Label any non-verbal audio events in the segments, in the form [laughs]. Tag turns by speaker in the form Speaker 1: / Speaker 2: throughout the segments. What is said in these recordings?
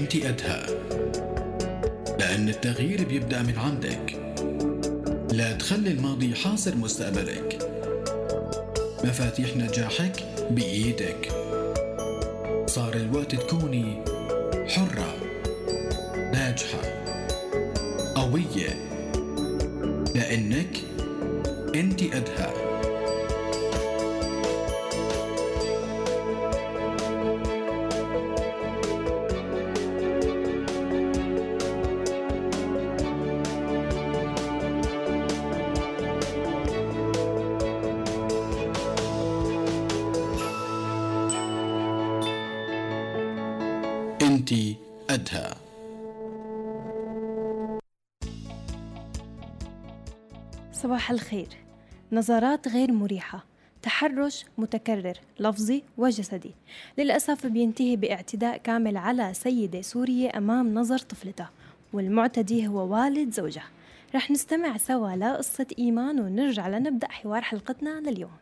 Speaker 1: أنت قدها لأن التغيير بيبدأ من عندك. لا تخلي الماضي حاصر مستقبلك. مفاتيح نجاحك بإيدك. صار الوقت تكوني حرة ناجحة قوية. لأنك أنت قدها
Speaker 2: صباح الخير. نظرات غير مريحة. تحرش متكرر. لفظي وجسدي. للأسف بينتهي باعتداء كامل على سيدة سورية أمام نظر طفلتها والمعتدي هو والد زوجها رح نستمع سوا لقصة إيمان ونرجع لنبدأ حوار حلقتنا لليوم.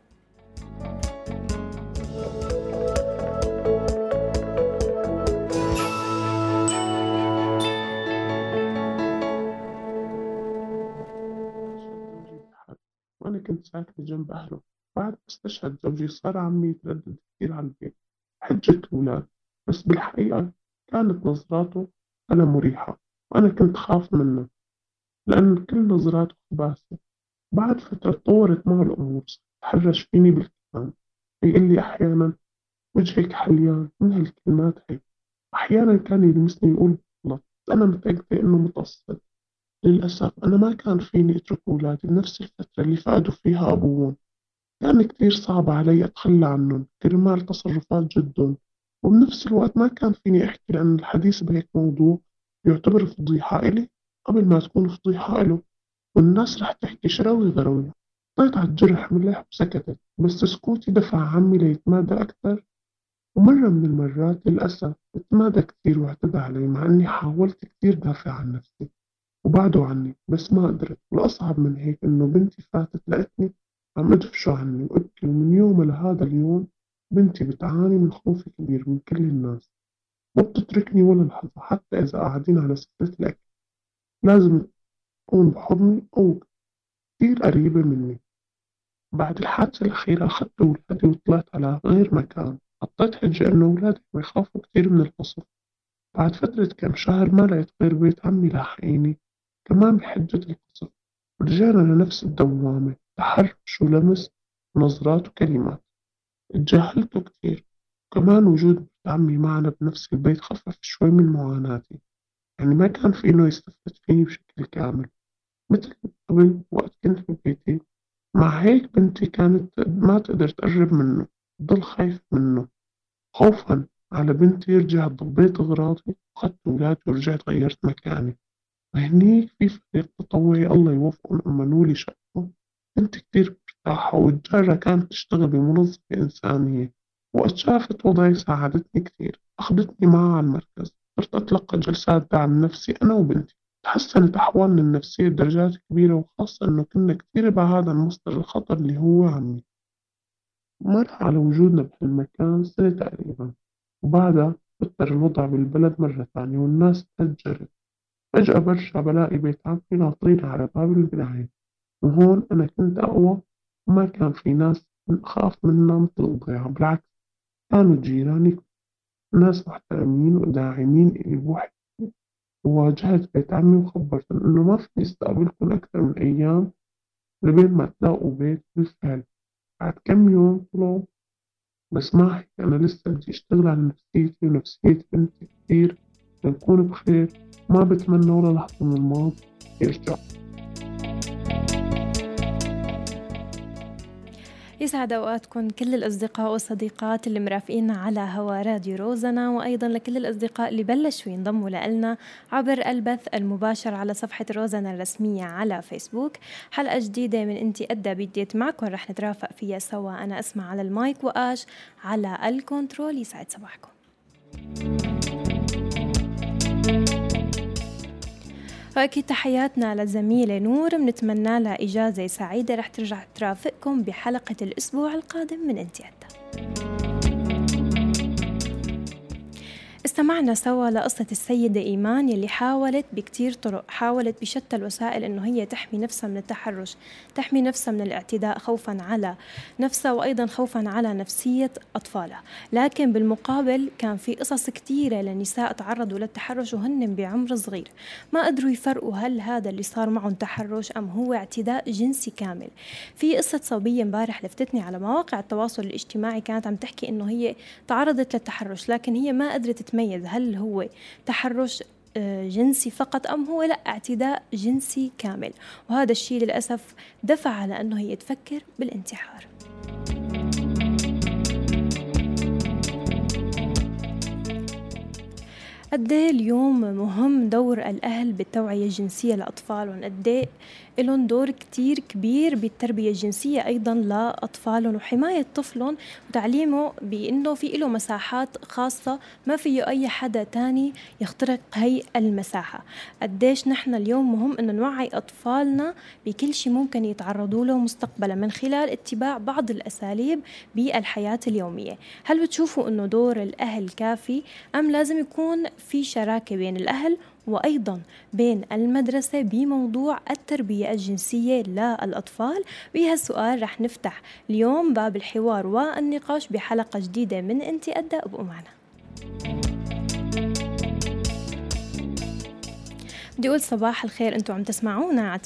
Speaker 3: وأنا كنت ساكنة جنب أهله. بعد ما استشهد زوجي صار عمي يتردد كثير على البيت. حجة الأولاد بس بالحقيقة كانت نظراته أنا مريحة وأنا كنت خاف منه لأن كل نظراته خباثة. بعد فترة تطورت معه الأمور تحرش فيني بالكلام يقول لي أحيانا وجهك حليان من هالكلمات هي أحيانا كان يلمسني يقول غلط أنا متأكدة إنه متقصد للأسف أنا ما كان فيني أترك أولادي بنفس الفترة اللي فقدوا فيها أبوهم. كان كتير صعب علي أتخلى عنهم كرمال تصرفات جدهم. وبنفس الوقت ما كان فيني أحكي لأن الحديث بهيك موضوع يعتبر فضيحة إلي قبل ما تكون فضيحة إله والناس رح تحكي شراوي غروية طيت على الجرح ملح وسكتت بس سكوتي دفع عمي ليتمادى أكثر ومرة من المرات للأسف اتمادى كتير واعتدى علي مع إني حاولت كتير دافع عن نفسي. وبعدوا عني بس ما قدرت والأصعب من هيك إنه بنتي فاتت لقتني عم أدفشوا عني وأبكي ومن يوم لهذا اليوم بنتي بتعاني من خوف كبير من كل الناس. ما بتتركني ولا لحظة حتى إذا قاعدين على سفرة الأكل. لازم تكون بحضني أو كتير قريبة مني. بعد الحادثة الأخيرة أخذت أولادي وطلعت على غير مكان. حطيت حجة إنه أولادي بيخافوا كتير من القصف. بعد فترة كم شهر ما لقيت غير بيت عمي لاحقيني كمان بحجة القصف ورجعنا لنفس الدوامة. تحرش ولمس ونظرات وكلمات. اتجاهلته كتير وكمان وجود عمي معنا بنفس البيت خفف شوي من معاناتي. يعني ما كان في إنه يستفد فيني بشكل كامل. مثل قبل وقت كنت ببيتي مع هيك بنتي كانت ما تقدر تقرب منه. تضل خايف منه. خوفا على بنتي رجعت ضبيت أغراضي وأخدت ولادي ورجعت غيرت مكاني. وهنيك في فريق تطوعي الله يوفقهم أمنوا لي شقة كنت كتير مرتاحة والجارة كانت تشتغل بمنظمة إنسانية. وقت شافت وضعي ساعدتني كتير. أخدتني معها على المركز. صرت أتلقى جلسات دعم نفسي أنا وبنتي. تحسنت أحوالنا النفسية بدرجات كبيرة وخاصة إنه كنا كتير بعاد عن مصدر الخطر اللي هو عمي مر على وجودنا بهالمكان سنة تقريبا. وبعدها تبتر الوضع بالبلد مرة ثانية والناس تهجرت فجأة برجع بلاقي بيت عمي ناطرين على باب البناية وهون أنا كنت أقوى وما كان في ناس أخاف منها مثل الضيعة بالعكس كانوا جيراني. ناس محترمين وداعمين إلي بوحدي. وواجهت بيت عمي وخبرتهم إنه ما فيني استقبلكم أكثر من أيام لبين ما تلاقوا بيت بالفعل. بعد كم يوم طلعوا. بس ما أنا لسه بدي أشتغل على نفسيتي ونفسية بنتي كتير لنكون بخير. ما بتمنى ولا لحظة من الماضي. يرجع.
Speaker 2: يسعد أوقاتكم كل الأصدقاء والصديقات اللي مرافقينا على هوا راديو روزنا وأيضا لكل الأصدقاء اللي بلشوا ينضموا لنا عبر البث المباشر على صفحة روزنا الرسمية على فيسبوك. حلقة جديدة من أنتي أدى بديت معكم رح نترافق فيها سوا. أنا أسما على المايك وآش على ال control. يسعد صباحكم. وأكيد تحياتنا للزميلة نور بنتمنى لها إجازة سعيدة. رح ترجع ترافقكم بحلقة الأسبوع القادم من إنتي أدى استمعنا سوا لقصة السيدة إيمان يلي حاولت بكتير طرق حاولت بشتى الوسائل إنه هي تحمي نفسها من التحرش تحمي نفسها من الاعتداء خوفا على نفسها وأيضا خوفا على نفسية أطفالها. لكن بالمقابل كان في قصص كتيرة لنساء تعرضوا للتحرش وهن بعمر صغير. ما قدروا يفرقوا هل هذا اللي صار معهم تحرش أم هو اعتداء جنسي كامل. في قصة صبية امبارح لفتتني على مواقع التواصل الاجتماعي كانت عم تحكي إنه هي تعرضت للتحرش لكن هي ما قدرت تتميز هل هو تحرش آه، جنسي فقط أم هو لا اعتداء جنسي كامل؟ وهذا الشيء للأسف دفع على أنه هي تفكر بالانتحار. قد إيه اليوم مهم دور الأهل بالتوعية الجنسية للأطفال وقد إيه لهم دور كتير كبير بالتربية الجنسية أيضا لأطفالهم وحماية طفلهم وتعليمه بأنه في له مساحات خاصة ما فيه أي حدا تاني يخترق هي المساحة. قديش نحن اليوم مهم أنه نوعي أطفالنا بكل شيء ممكن يتعرضوا له مستقبلا من خلال اتباع بعض الأساليب بالحياة اليومية. هل بتشوفوا أنه دور الأهل كافي أم لازم يكون في شراكة بين الأهل وأيضا بين المدرسة بموضوع التربية الجنسية للأطفال. بهالسؤال رح نفتح اليوم باب الحوار والنقاش بحلقة جديدة من أنت أدى أبقوا معنا. بدي أقول صباح الخير أنتم عم تسمعونا على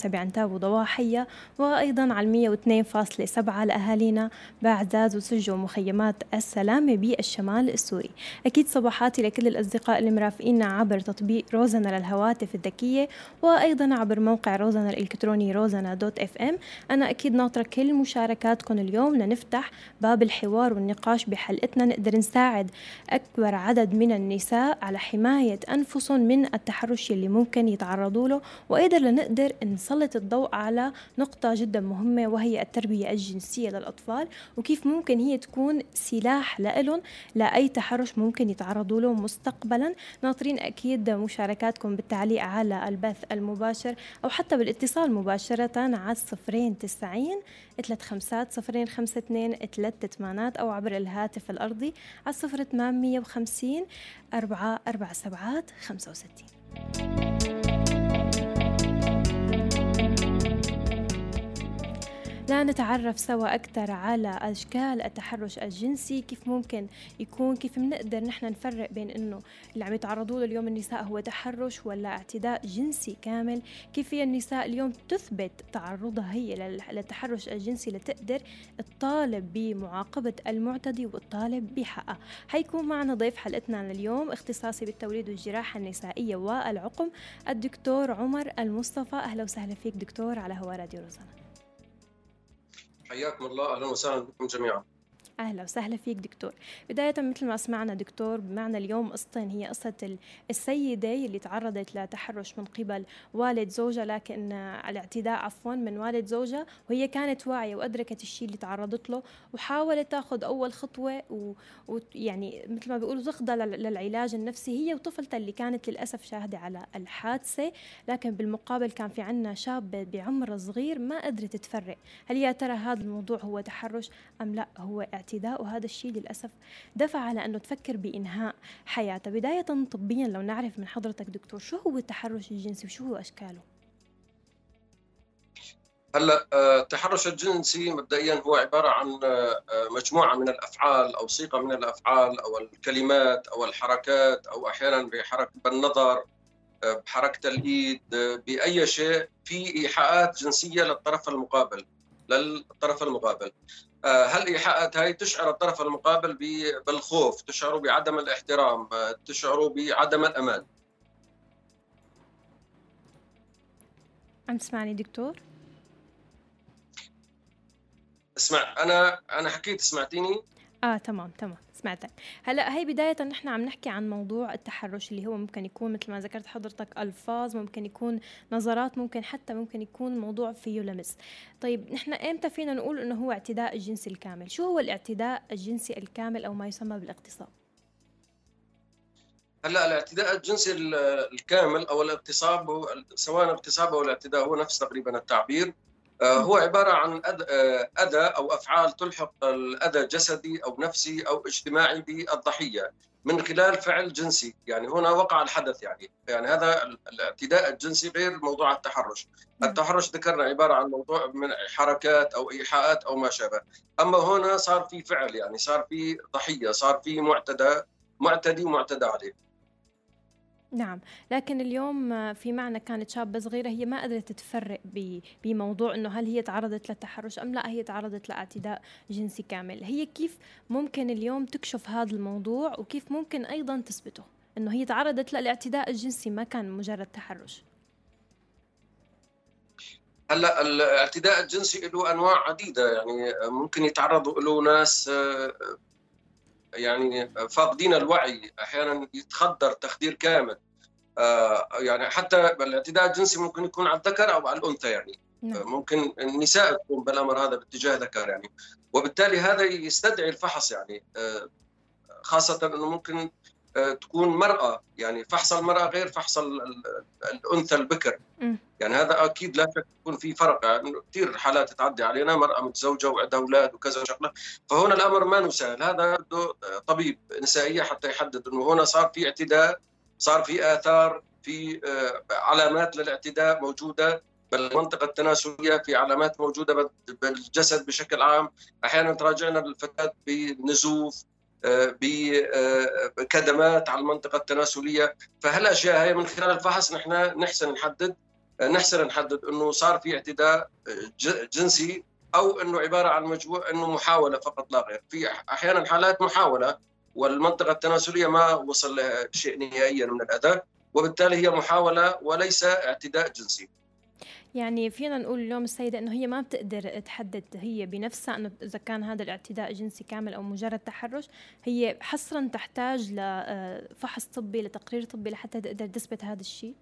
Speaker 2: 98.5 بعنتاب وضواحية وأيضا على 102.7 لأهالينا بعزاز وسجة ومخيمات السلامة بالشمال السوري. أكيد صباحاتي لكل الأصدقاء اللي مرافقينا عبر تطبيق روزنا للهواتف الذكية وأيضا عبر موقع روزنا الإلكتروني روزنا دوت إف إم. أنا أكيد ناطرة كل مشاركاتكم اليوم لنفتح باب الحوار والنقاش بحلقتنا. نقدر نساعد أكبر عدد من النساء على حماية أنفسهم من التحرش اللي ممكن يتعرضوا له وأيضا لنقدر نسلط الضوء على نقطة جدا مهمة وهي التربية الجنسية للأطفال وكيف ممكن هي تكون سلاح لهم لأي تحرش ممكن يتعرضوا له مستقبلا. ناطرين أكيد مشاركاتكم بالتعليق على البث المباشر أو حتى بالاتصال مباشرة على الصفرين تسعين ثلاث خمسات صفرين خمسة اثنين ثلاث ثمانات أو عبر الهاتف الأرضي على صفر ثمانمية وخمسين أربعة أربعة سبعات خمسة وستين Thank you. لنتعرف سوا أكثر على أشكال التحرش الجنسي كيف ممكن يكون كيف بنقدر نحن نفرق بين إنه اللي عم يتعرضوا له اليوم النساء هو تحرش ولا اعتداء جنسي كامل؟ كيف هي النساء اليوم تثبت تعرضها هي للتحرش الجنسي لتقدر تطالب بمعاقبة المعتدي وتطالب بحقها حيكون معنا ضيف حلقتنا لليوم اختصاصي بالتوليد والجراحة النسائية والعقم الدكتور عمر المصطفى. أهلا وسهلا فيك دكتور على هوا راديو روزانا.
Speaker 4: حياكم الله أهلا وسهلا بكم جميعا.
Speaker 2: أهلا وسهلا فيك دكتور. بداية مثل ما سمعنا دكتور بمعنى اليوم قصتين هي قصة السيدة اللي تعرضت لتحرش من قبل والد زوجها لكن الاعتداء عفوا من والد زوجها وهي كانت واعية وأدركت الشيء اللي تعرضت له وحاولت تأخذ أول خطوة ويعني مثل ما بيقولوا تخضع للعلاج النفسي هي وطفلتها اللي كانت للأسف شاهدة على الحادثة لكن بالمقابل كان في عنا شاب بعمر صغير ما قدرت تفرق. هل يا ترى هذا الموضوع هو تحرش أم لا؟ هو الاعتداء وهذا الشيء للأسف دفع على أنه تفكر بإنهاء حياتها بداية طبيا لو نعرف من حضرتك دكتور شو هو التحرش الجنسي وشو هو أشكاله؟
Speaker 4: هلأ آه، التحرش الجنسي مبدئيا هو عبارة عن آه، مجموعة من الأفعال أو صيغه من الأفعال أو الكلمات أو الحركات أو أحيانا بحركة بالنظر آه، بحركة الإيد بأي شيء في إيحاءات جنسية للطرف المقابل للطرف المقابل. آه، هل إيحاءات هاي تشعر الطرف المقابل بالخوف؟ تشعر بعدم الاحترام آه، تشعر بعدم الأمان.
Speaker 2: عم تسمعني دكتور؟
Speaker 4: اسمع أنا أنا حكيت سمعتيني؟
Speaker 2: آه تمام تمام. سمعتك. هلا هي بداية نحن عم نحكي عن موضوع التحرش اللي هو ممكن يكون مثل ما ذكرت حضرتك ألفاظ ممكن يكون نظرات ممكن حتى ممكن يكون موضوع فيه لمس طيب نحن إمتى فينا نقول إنه هو اعتداء الجنسي الكامل؟ شو هو الاعتداء الجنسي الكامل أو ما يسمى بالاغتصاب
Speaker 4: هلا الاعتداء الجنسي الكامل أو الاغتصاب سواء الاغتصاب أو الاعتداء هو نفس تقريبا التعبير. هو عبارة عن أذى أو أفعال تلحق الأذى الجسدي أو نفسي أو اجتماعي بالضحية من خلال فعل جنسي. يعني هنا وقع الحدث يعني. يعني هذا الاعتداء الجنسي غير موضوع التحرش. التحرش ذكرنا عبارة عن موضوع من حركات أو إيحاءات أو ما شابه. أما هنا صار في فعل يعني صار في ضحية صار في معتدى معتدي ومعتدى عليه.
Speaker 2: نعم. لكن اليوم في معنا كانت شابة صغيرة هي ما قدرت تفرق بموضوع أنه هل هي تعرضت للتحرش أم لا هي تعرضت لأعتداء جنسي كامل. هي كيف ممكن اليوم تكشف هذا الموضوع وكيف ممكن أيضا تثبته؟ أنه هي تعرضت للاعتداء الجنسي ما كان مجرد تحرش.
Speaker 4: هلأ الاعتداء الجنسي له أنواع عديدة. يعني ممكن يتعرضوا له ناس يعني فاقدين الوعي أحيانا يتخدر تخدير كامل. آه، يعني حتى الاعتداء الجنسي ممكن يكون على الذكر أو على الأنثى يعني. نعم. ممكن النساء تقوم بالأمر هذا باتجاه ذكر يعني. وبالتالي هذا يستدعي الفحص يعني. آه، خاصة إنه ممكن آه، تكون مرأة. يعني فحص المرأة غير فحص الأنثى البكر. يعني هذا أكيد لا شك يكون في فرق. يعني كثير حالات تعدي علينا مرأة متزوجة وعندها أولاد وكذا شغلة فهنا الأمر ما نسهل هذا بده طبيب نسائية حتى يحدد أنه هنا صار في اعتداء صار في آثار في آه، علامات للاعتداء موجودة. بالمنطقة التناسلية في علامات موجودة بالجسد بشكل عام. أحيانا تراجعنا الفتاة بنزوف بكدمات على المنطقة التناسلية. فهالاشياء هي من خلال الفحص نحن نحسن نحدد نحسن نحدد إنه صار في اعتداء جنسي أو إنه عبارة عن مجموع إنه محاولة فقط لا غير. في أحيانا حالات محاولة والمنطقة التناسلية ما وصل لها شيء نهائيا من الاذى وبالتالي هي محاولة وليس اعتداء جنسي.
Speaker 2: يعني فينا نقول اليوم السيدة إنه هي ما بتقدر تحدد هي بنفسها إنه إذا كان هذا الاعتداء جنسي كامل أو مجرد تحرش. هي حصرا تحتاج لفحص طبي لتقرير طبي لحتى تقدر تثبت هذا الشيء.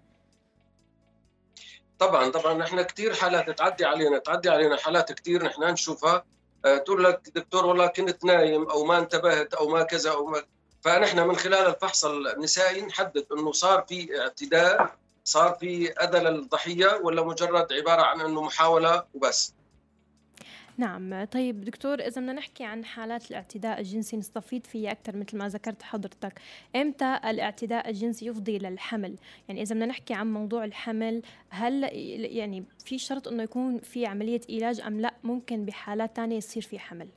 Speaker 4: طبعا طبعا. نحن كثير حالات تعدي علينا تعدي علينا حالات كثير نحن نشوفها. آه، تقول لك دكتور والله كنت نايم أو ما انتبهت أو ما كذا أو ما. فنحن من خلال الفحص النسائي نحدد إنه صار في اعتداء صار في أذى للضحية ولا مجرد عبارة عن إنه محاولة وبس؟
Speaker 2: نعم طيب دكتور إذا بدنا نحكي عن حالات الاعتداء الجنسي نستفيد فيها أكثر مثل ما ذكرت حضرتك. إمتى الاعتداء الجنسي يفضي للحمل؟ يعني إذا بدنا نحكي عن موضوع الحمل هل يعني في شرط أنه يكون في عملية علاج أم لا؟ ممكن بحالات ثانية يصير في حمل.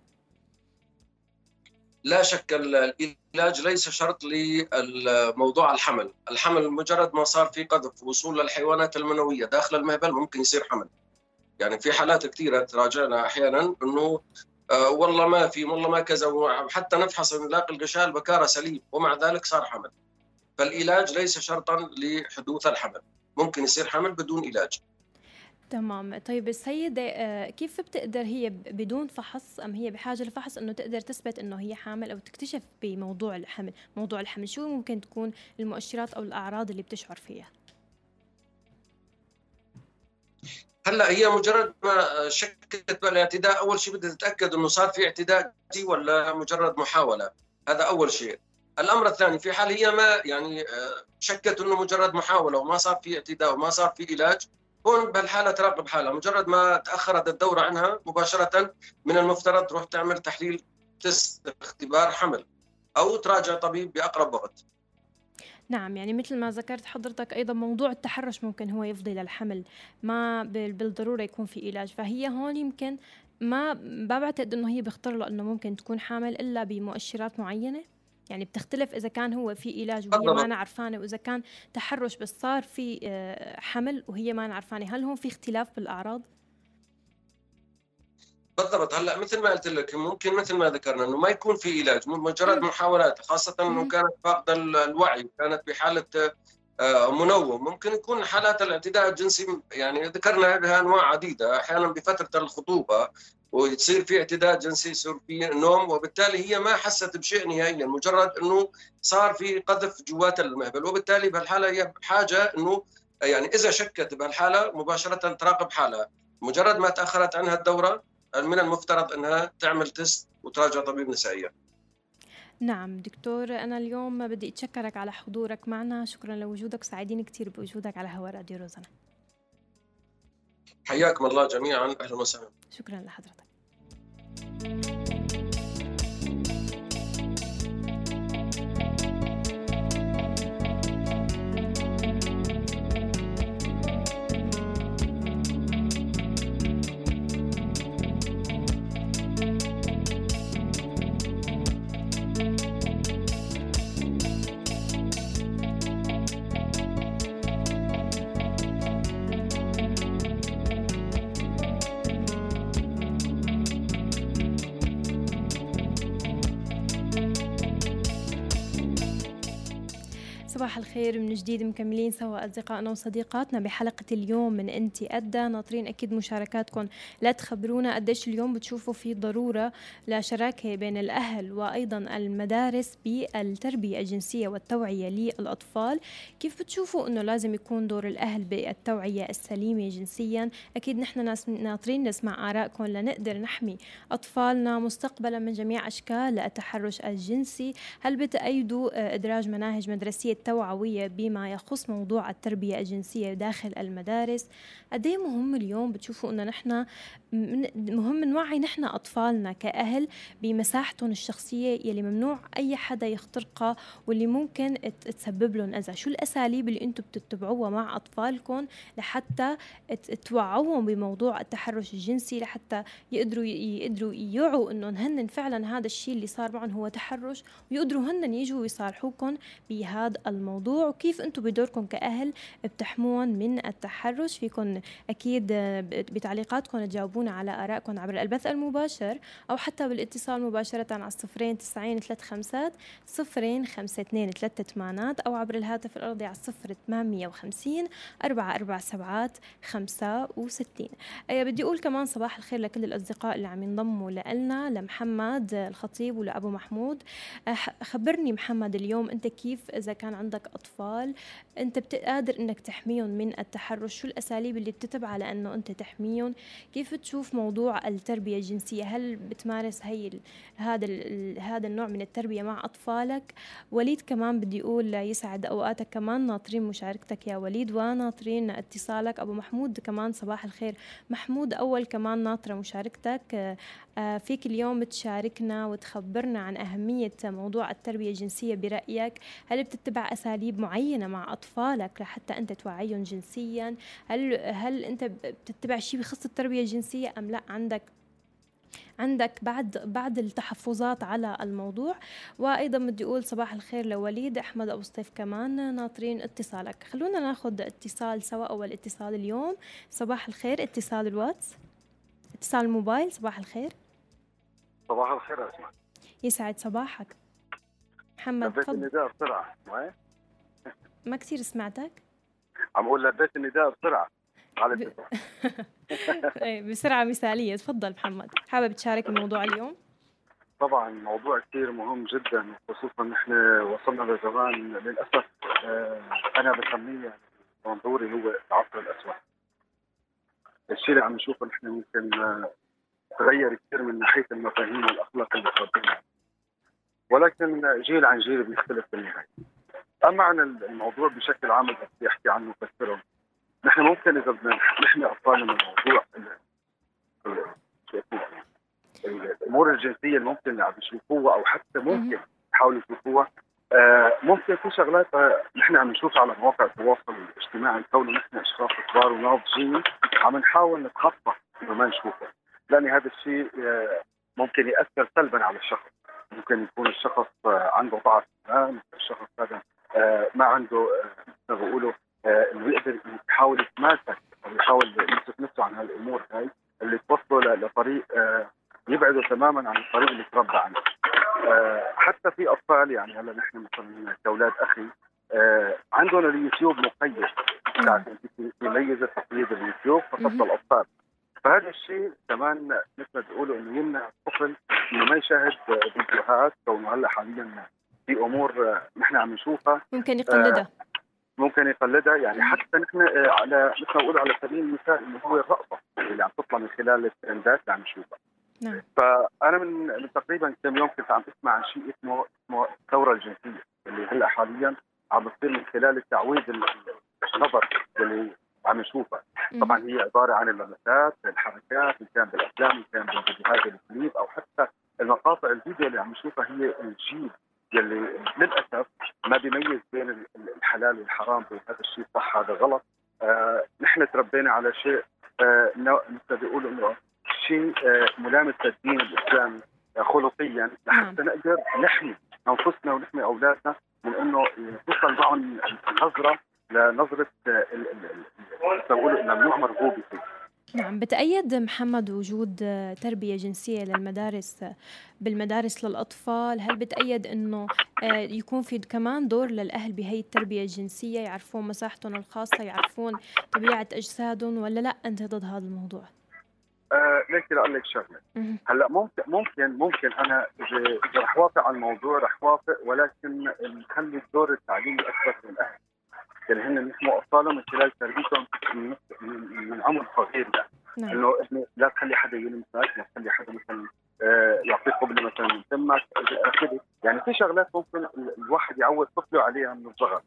Speaker 4: لا شك العلاج ليس شرط لموضوع الحمل. الحمل مجرد ما صار في قذف وصول للحيوانات المنوية داخل المهبل ممكن يصير حمل. يعني في حالات كثيرة تراجعنا أحيانا أنه آه والله ما في والله ما كذا وحتى نفحص نلاقي الغشاء البكارة سليم ومع ذلك صار حمل. فالعلاج ليس شرطا لحدوث الحمل. ممكن يصير حمل بدون علاج.
Speaker 2: تمام. طيب السيدة آه، كيف بتقدر هي بدون فحص أم هي بحاجة لفحص أنه تقدر تثبت أنه هي حامل أو تكتشف بموضوع الحمل موضوع الحمل؟ شو ممكن تكون المؤشرات أو الأعراض اللي بتشعر فيها؟
Speaker 4: هلأ هي مجرد ما شكت بالاعتداء أول شيء بدها تتأكد إنه صار في اعتداء ولا مجرد محاولة؟ هذا أول شيء. الأمر الثاني في حال هي ما يعني آه، شكت إنه مجرد محاولة وما صار في اعتداء وما صار في علاج هون بهالحالة تراقب حالها مجرد ما تأخرت الدورة عنها مباشرة من المفترض تروح تعمل تحليل تست اختبار حمل أو تراجع طبيب بأقرب وقت.
Speaker 2: نعم يعني مثل ما ذكرت حضرتك أيضا موضوع التحرش ممكن هو يفضي للحمل ما بالضرورة يكون في علاج. فهي هون يمكن ما ما بعتقد إنه هي بيخطر له إنه ممكن تكون حامل إلا بمؤشرات معينة. يعني بتختلف إذا كان هو في علاج وهي ما أنا عرفانه وإذا كان تحرش بس صار في آه، حمل وهي ما أنا عرفانه هل هون في اختلاف بالأعراض؟
Speaker 4: بالضبط. هلأ مثل ما قلت لك ممكن مثل ما ذكرنا إنه ما يكون في علاج مجرد محاولات خاصة إنه كانت فاقده الوعي كانت بحالة آه، منوم. ممكن يكون حالات الإعتداء الجنسي يعني ذكرنا لها أنواع عديدة. أحيانا بفترة الخطوبة ويصير في اعتداء جنسي يصير في نوم وبالتالي هي ما حست بشيء نهائيا مجرد إنه صار في قذف جوات المهبل. وبالتالي بهالحالة هي بحاجه إنه يعني إذا شكت بهالحالة مباشرة تراقب حالها. مجرد ما تأخرت عنها الدورة من المفترض إنها تعمل تست وتراجع طبيب نسائية.
Speaker 2: نعم دكتور أنا اليوم بدي أتشكرك على حضورك معنا. شكرا لوجودك. سعيدين كثير بوجودك على هوا راديو روزنا
Speaker 4: حياكم الله جميعا. أهلا وسهلا.
Speaker 2: شكرا لحضرتك. Thank you. صباح الخير من جديد مكملين سوا أصدقائنا وصديقاتنا بحلقة اليوم من أنت أدى. ناطرين أكيد مشاركاتكم لا تخبرونا قديش اليوم بتشوفوا في ضرورة لشراكة بين الأهل وأيضا المدارس بالتربية الجنسية والتوعية للأطفال. كيف بتشوفوا أنه لازم يكون دور الأهل بالتوعية السليمة جنسيا؟ أكيد نحن ناطرين نسمع آرائكم لنقدر نحمي أطفالنا مستقبلا من جميع أشكال التحرش الجنسي. هل بتأيدوا إدراج مناهج مدرسية توعوية بما يخص موضوع التربية الجنسية داخل المدارس. قد إيه مهم اليوم بتشوفوا إنه نحن مهم نوعي نحن أطفالنا كأهل بمساحتهم الشخصية يلي ممنوع أي حدا يخترقها واللي ممكن تسبب لهم أذى. شو الأساليب اللي أنتم بتتبعوها مع أطفالكم لحتى توعوهم بموضوع التحرش الجنسي لحتى يقدروا يقدروا يوعوا إنه هن فعلا هذا الشيء اللي صار معهم هو تحرش ويقدروا هن يجوا ويصارحوكم بهذا الموضوع. وكيف أنتم بدوركم كأهل بتحمون من التحرش؟ فيكم أكيد بتعليقاتكم تجاوبونا على ارائكم عبر البث المباشر أو حتى بالاتصال مباشرة على الصفرين تسعين ثلاث خمسات صفرين خمسة اثنين ثلاثة ثمانات أو عبر الهاتف الأرضي على الصفر 850 أربعة أربعة سبعات خمسة وستين. بدي أقول كمان صباح الخير لكل الأصدقاء اللي عم ينضموا لنا لمحمد الخطيب ولأبو محمود. خبرني محمد اليوم أنت كيف إذا كان عندك أطفال أنت بتقدر أنك تحميهم من التحرش. شو الأساليب اللي بتتبعها لأنه أنت تحميهم؟ كيف تشوف موضوع التربية الجنسية؟ هل بتمارس هي هذا هذا النوع من التربية مع أطفالك؟ وليد كمان بدي أقول يسعد أوقاتك كمان ناطرين مشاركتك. يا وليد وناطرين اتصالك؟ أبو محمود كمان صباح الخير. محمود أول كمان ناطرة مشاركتك. آه، فيك اليوم تشاركنا وتخبرنا عن أهمية موضوع التربية الجنسية برأيك. هل بتتبع أساليب معينة مع أطفالك لحتى أنت توعيهم جنسيا؟ هل هل أنت بتتبع شيء بخص التربية الجنسية أم لا؟ عندك عندك بعد بعد التحفظات على الموضوع. وأيضا بدي أقول صباح الخير لوليد أحمد أبو سطيف كمان ناطرين اتصالك. خلونا ناخذ اتصال سوا. أول اتصال اليوم صباح الخير. اتصال الواتس اتصال الموبايل صباح الخير.
Speaker 5: صباح الخير اسمع
Speaker 2: يسعد صباحك. محمد
Speaker 5: النداء بسرعة. معي
Speaker 2: ما كثير سمعتك؟
Speaker 5: عم أقول لبيت النداء بسرعة. على ب... [laughs]
Speaker 2: إيه، بسرعة مثالية. تفضل محمد. حابب تشارك الموضوع اليوم؟
Speaker 5: طبعا موضوع كثير مهم جدا خصوصا نحن وصلنا لزمان للأسف آه، أنا بسميه منظوري هو العصر الأسود. الشيء اللي عم نشوفه نحن ممكن آه، تغير كثير من ناحية المفاهيم والأخلاق اللي تربينا ولكن جيل عن جيل بيختلف بالنهاية. أما عن الموضوع بشكل عام بدي أحكي عنه وفسره نحن ممكن إذا بدنا نحمي اطفالنا من الموضوع الأمور الجنسية اللي ممكن اللي عم يشوفوها أو حتى ممكن يحاولوا يشوفوها آه ممكن في شغلات نحن عم نشوفها على مواقع التواصل الاجتماعي كونه نحن أشخاص كبار وناضجين عم نحاول نتخطى انه ما نشوفه لأن هذا الشيء آه ممكن يأثر سلبا على الشخص. ممكن يكون الشخص آه عنده ضعف ممكن الشخص هذا آه ما عنده آه، مثل ما بيقولوا آه، إنه يقدر يحاول يتماسك أو يحاول يمسك نفسه عن هالأمور هاي اللي توصله لطريق آه، يبعده تماما عن الطريق اللي تربى عنه. آه، حتى في أطفال يعني هلا نحن مثلا كأولاد أخي عندهم اليوتيوب مقيد في ميزة تقييد اليوتيوب فقط للأطفال. فهذا الشيء كمان مثل ما بيقولوا إنه يمنع الطفل إنه ما يشاهد فيديوهات كونه هلا حاليا في أمور نحن عم نشوفها.
Speaker 2: ممكن يقلدها.
Speaker 5: ممكن يقلدها. يعني حتى نحن آه، على مثل ما بقول على سبيل المثال اللي هو الرقصه اللي عم تطلع من خلال الترندات اللي عم نشوفها. نعم. فأنا من من تقريبا كم يوم كنت عم أسمع عن شيء اسمه اسمه الثورة الجنسية اللي هلأ حاليا عم بتصير من خلال التعويض النظر اللي عم نشوفها. طبعا هي عبارة عن اللمسات الحركات ان كان بالأفلام ان كان بالفيديوهات الكليب أو حتى المقاطع الفيديو اللي عم نشوفها هي الجيل يلي للأسف ما بيميز بين الحلال والحرام هذا الشيء صح هذا غلط. آه نحن تربينا على شيء آه مثل بيقولوا إنه شيء آه ملامس للدين الإسلامي آه خلقيا. لحتى نعم. نقدر نحمي أنفسنا ونحمي أولادنا من إنه توصل معهم النظره لنظرة آه، بقولوا ممنوع مرغوب فيه.
Speaker 2: نعم بتأيد محمد وجود تربية جنسية للمدارس بالمدارس للأطفال؟ هل بتأيد أنه آه، يكون في كمان دور للأهل بهي التربية الجنسية؟ يعرفون مساحتهم الخاصة؟ يعرفون طبيعة أجسادهم؟ ولا لا أنت ضد هذا الموضوع؟
Speaker 5: آه ليش أقول لك شغلة. هلأ ممكن ممكن ممكن أنا اذا رح وافق على الموضوع رح وافق ولكن نخلي الدور التعليمي أكبر من الاهل يعني هن نحموا اطفالهم من خلال تربيتهم من, من عمر صغير ده. نعم. إنه انه لا تخلي حدا يلمسك لا تخلي حدا مثلا آه، يعطيك قبلة مثلا من تمك يعني في شغلات ممكن الواحد يعود طفله عليها من الصغر.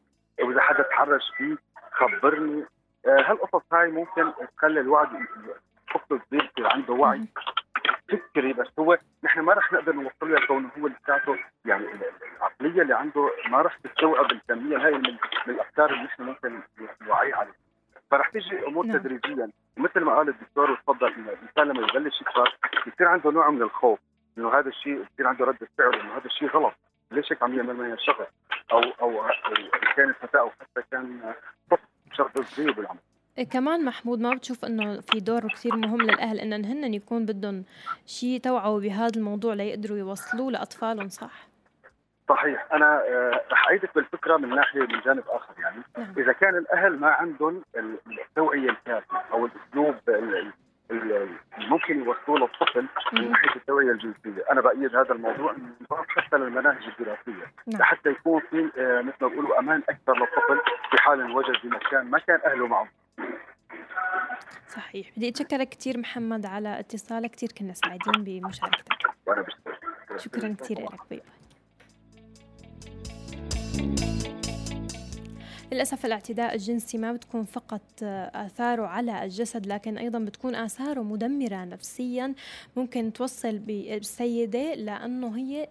Speaker 5: وإذا حدا تحرش فيه خبرني. آه، هالقصص هاي ممكن تخلي الوعي الطفل صغير يصير عنده وعي. فكري بس هو نحن ما رح نقدر نوصل له كونه هو لساته يعني العقلية اللي عنده ما رح تستوعب الكميه هاي من, من الأفكار اللي نحن ممكن نوعيه عليها فرح تيجي أمور نعم. تدريجيا. مثل ما قال الدكتور وتفضل إنه الإنسان لما يبلش يكبر يصير عنده نوع من الخوف إنه هذا الشيء يصير عنده رده فعل إنه هذا الشيء غلط. ليش هيك عم يعمل معي الشغل أو أو أو كانت فتاة أو حتى كان طفل شغل صغير بالعمر
Speaker 2: كمان محمود ما بتشوف إنه في دور كثير مهم للأهل ان هن يكون بدهم شيء توعوا بهذا الموضوع ليقدروا يوصلوه لأطفالهم صح؟
Speaker 5: صحيح أنا آه، رح إيدك بالفكرة من ناحية من جانب آخر يعني نعم. إذا كان الأهل ما عندهم التوعية الكافيه أو الأسلوب اللي ممكن يوصلوه للطفل من ناحية التوعية الجنسية، أنا بأيد هذا الموضوع من حتى للمناهج الدراسية نعم. لحتى يكون في آه، مثل ما بيقولوا أمان أكثر للطفل في حال وجد بمكان ما كان أهله معه.
Speaker 2: صحيح. بدي أتشكرك كثير محمد على اتصالك كثير كنا سعيدين بمشاركتك. شكرا كثير لك باي للأسف الاعتداء الجنسي ما بتكون فقط آثاره على الجسد لكن أيضا بتكون آثاره مدمرة نفسيا. ممكن توصل بالسيدة لأنه هي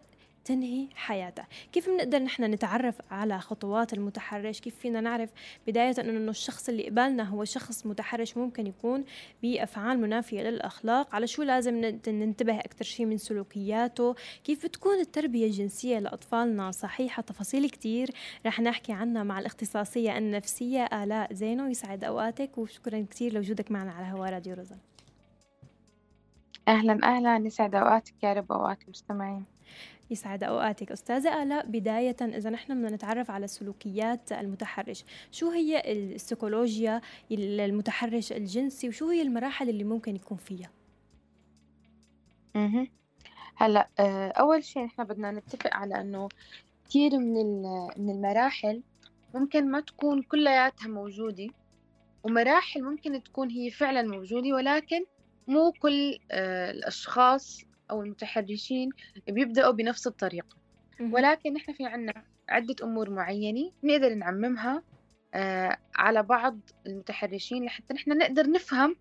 Speaker 2: تنهي حياته كيف بنقدر نحن نتعرف على خطوات المتحرش؟ كيف فينا نعرف بداية أنه الشخص اللي قبالنا هو شخص متحرش ممكن يكون بأفعال منافية للأخلاق؟ على شو لازم ننتبه أكثر شيء من سلوكياته؟ كيف بتكون التربية الجنسية لأطفالنا صحيحة؟ تفاصيل كتير رح نحكي عنها مع الاختصاصية النفسية آلاء زينو يسعد أوقاتك وشكرا كتير لوجودك معنا على هوا راديو روزان.
Speaker 6: أهلا أهلا يسعد أوقاتك يا رب أوقات المستمعين
Speaker 2: يسعد أوقاتك. أستاذة آلاء بداية إذا نحن بدنا نتعرف على سلوكيات المتحرش. شو هي السيكولوجيا المتحرش الجنسي وشو هي المراحل اللي ممكن يكون فيها؟
Speaker 6: أها هلأ آه، أول شيء نحن بدنا نتفق على إنه كثير من من المراحل ممكن ما تكون كلياتها موجودة ومراحل ممكن تكون هي فعلا موجودة ولكن مو كل آه، الأشخاص أو المتحرشين بيبدأوا بنفس الطريقة. ولكن نحن في عنا عدة أمور معينة نقدر نعممها آه على بعض المتحرشين لحتى نحن نقدر نفهم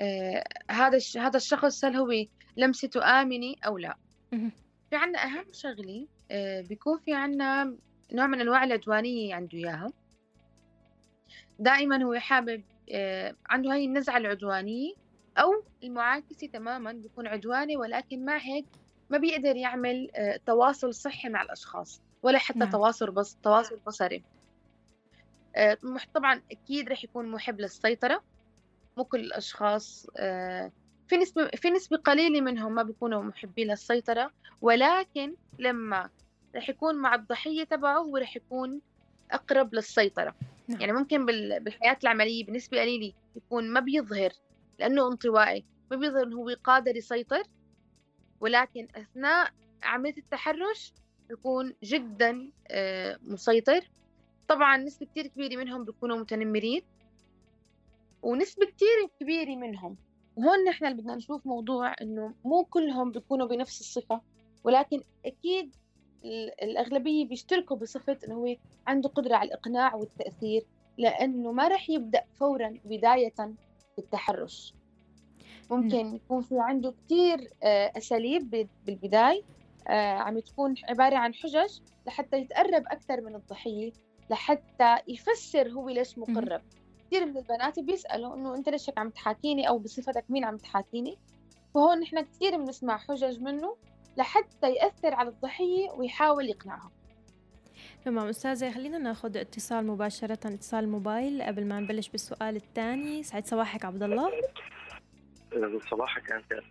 Speaker 6: آه هذا هذا الشخص هل هو لمسته آمنة أو لا. في عنا أهم شغلة آه بيكون في عنا نوع من أنواع العدوانية عنده إياها. دائما هو حابب عنده هاي النزعة العدوانية أو المعاكسة تماما بيكون عدواني ولكن مع هيك ما بيقدر يعمل آه، تواصل صحي مع الأشخاص ولا حتى نعم. تواصل بس تواصل بصري آه، طبعا أكيد رح يكون محب للسيطرة مو كل الأشخاص آه، في نسبة في نسبة قليلة منهم ما بيكونوا محبين للسيطرة ولكن لما رح يكون مع الضحية تبعه هو رح يكون أقرب للسيطرة نعم. يعني ممكن بالحياة العملية بنسبة قليلة يكون ما بيظهر لأنه انطوائي ما بيظهر إنه هو قادر يسيطر ولكن أثناء عملية التحرش بيكون جدا آه، مسيطر. طبعا نسبة كتير كبيرة منهم بيكونوا متنمرين ونسبة كتير كبيرة منهم وهون نحن اللي بدنا نشوف موضوع إنه مو كلهم بيكونوا بنفس الصفة ولكن أكيد الأغلبية بيشتركوا بصفة إنه هو عنده قدرة على الإقناع والتأثير لأنه ما رح يبدأ فورا بداية بالتحرش ممكن يكون في عنده كتير آه، أساليب بالبداية آه، عم تكون عبارة عن حجج لحتى يتقرب أكثر من الضحية لحتى يفسر هو ليش مقرب. كثير من البنات بيسألوا إنه أنت ليش عم تحاكيني أو بصفتك مين عم تحاكيني؟ فهون نحن كثير بنسمع حجج منه لحتى يأثر على الضحية ويحاول يقنعها.
Speaker 2: تمام. أستاذة خلينا ناخذ اتصال مباشرة اتصال موبايل قبل ما نبلش بالسؤال الثاني. سعد صباحك عبد الله.
Speaker 7: صباحك أنت؟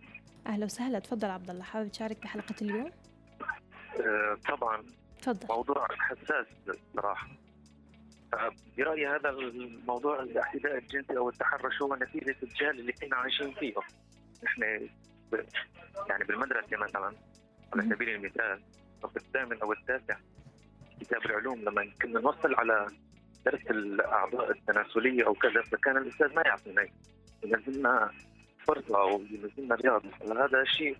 Speaker 2: أهلا وسهلا. تفضل عبد الله. حابب تشارك بحلقة اليوم؟
Speaker 7: أه طبعا.
Speaker 2: تفضل.
Speaker 7: موضوع حساس بصراحة برأيي هذا الموضوع الاعتداء الجنسي أو التحرش هو نتيجة الجهل اللي كنا عايشين فيه. نحن يعني بالمدرسة مثلا على سبيل المثال في الثامن أو التاسع كتاب العلوم لما كنا نوصل على درس الأعضاء التناسلية أو كذا فكان الأستاذ ما يعطينا ينزلنا فرصة أو ينزلنا رياضة. هذا شيء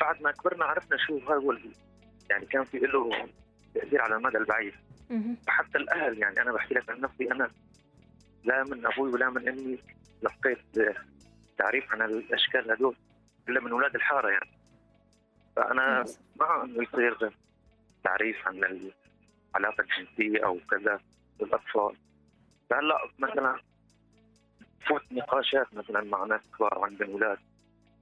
Speaker 7: بعد ما كبرنا عرفنا شو هو يعني كان في له تأثير على المدى البعيد. حتى الأهل يعني أنا بحكي لك عن نفسي أنا لا من أبوي ولا من أمي لقيت تعريف عن الأشكال هذول إلا من أولاد الحارة يعني. فأنا مع أنه يصير تعريف عن العلاقة الجنسية أو كذا للأطفال فهلا مثلا فوت نقاشات مثلا مع ناس كبار عندهم أولاد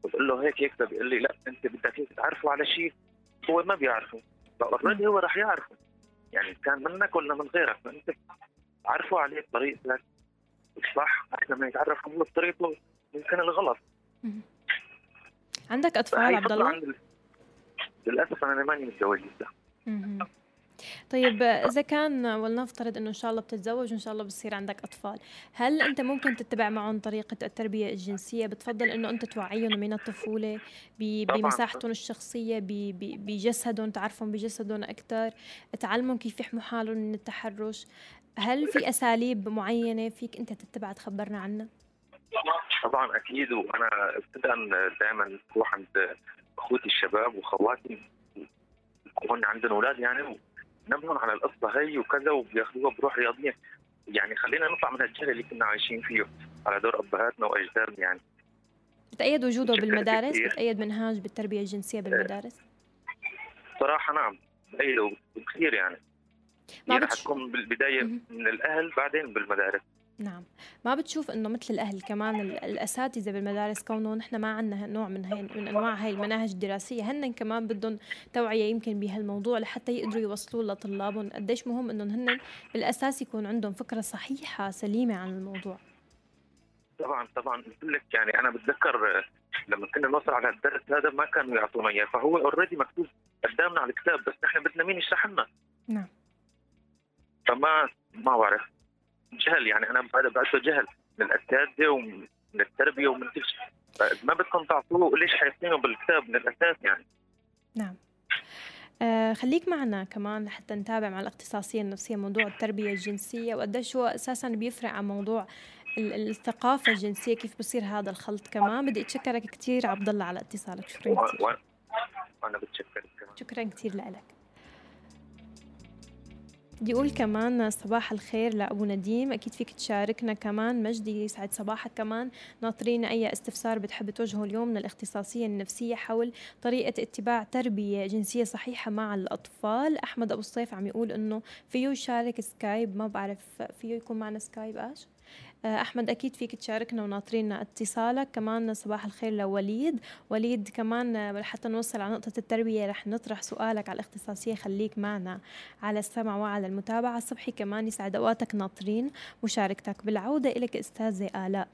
Speaker 7: بقول له هيك هيك بيقول لي لا أنت بدك هيك تعرفوا على شيء هو ما بيعرفه. فاوريدي هو رح يعرفه. يعني كان منك ولا من غيرك فانت عرفوا عليه بطريقتك الصح احسن ما يتعرف هم بطريقته يمكن الغلط.
Speaker 2: عندك أطفال عبد الله؟
Speaker 7: للأسف أنا ماني متزوج لسه.
Speaker 2: طيب إذا كان ولنفترض إنه إن شاء الله بتتزوج وإن شاء الله بصير عندك أطفال، هل أنت ممكن تتبع معهم طريقة التربية الجنسية؟ بتفضل إنه أنت توعيهم من الطفولة بمساحتهم الشخصية بجسدهم تعرفهم بجسدهم أكثر، تعلمهم كيف يحموا حالهم من التحرش، هل في أساليب معينة فيك أنت تتبع تخبرنا عنها؟
Speaker 7: طبعا أكيد وأنا ابتداء دائما بروح عند أخوتي الشباب وخواتي يكون عندهم أولاد يعني نبهن على القصة هي وكذا وبياخذوها بروح رياضيه يعني خلينا نطلع من الجهل اللي كنا عايشين فيه على دور أبهاتنا وأجدادنا يعني.
Speaker 2: بتأيد وجوده بالمدارس؟ بتأيد منهاج بالتربية الجنسية بالمدارس؟
Speaker 7: صراحة نعم. بأيده كثير يعني. ما يعني حتكون بالبداية من الأهل بعدين بالمدارس.
Speaker 2: نعم. ما بتشوف إنه مثل الأهل كمان الأساتذة بالمدارس كونه نحن ما عندنا نوع من هي من أنواع هاي المناهج الدراسية. هن كمان بدهم توعية يمكن بهالموضوع لحتى يقدروا يوصلوا لطلابهم. قديش مهم انهم هن بالأساس يكون عندهم فكرة صحيحة سليمة عن الموضوع.
Speaker 7: طبعا طبعا. قلت لك يعني أنا بتذكر لما كنا نوصل على الدرس هذا ما كانوا يعطونا إياه. فهو اوريدي مكتوب قدامنا على الكتاب بس نحن بدنا مين يشرح لنا.
Speaker 2: نعم.
Speaker 7: فما ما بعرف. جهل يعني أنا هذا بعده جهل من الأساتذة ومن التربية ومن كل شيء. ما بدكم تعطوه ليش حاطينه بالكتاب من الأساس يعني؟
Speaker 2: نعم. آه خليك معنا كمان لحتى نتابع مع الاختصاصية النفسية موضوع التربية الجنسية وقديش هو أساسا بيفرق عن موضوع الثقافة الجنسية كيف بصير هذا الخلط كمان؟ بدي أتشكرك كثير عبد الله على اتصالك شكرا كثير
Speaker 7: وأنا بتشكرك كمان.
Speaker 2: شكرا كثير لك. بدي أقول كمان صباح الخير لأبو نديم. أكيد فيك تشاركنا كمان مجدي يسعد صباحك كمان. ناطرين أي استفسار بتحب توجهه اليوم من الاختصاصية النفسية حول طريقة اتباع تربية جنسية صحيحة مع الأطفال. أحمد أبو الصيف عم يقول إنه فيه يشارك سكايب ما بعرف فيه يكون معنا سكايب آش؟ أحمد أكيد فيك تشاركنا وناطرين اتصالك. كمان صباح الخير لوليد. وليد كمان آه، حتى نوصل على نقطة التربية رح نطرح سؤالك على الاختصاصية. خليك معنا على السمع وعلى المتابعة. صبحي كمان يسعد أوقاتك ناطرين مشاركتك. بالعودة الك أستاذة آلاء.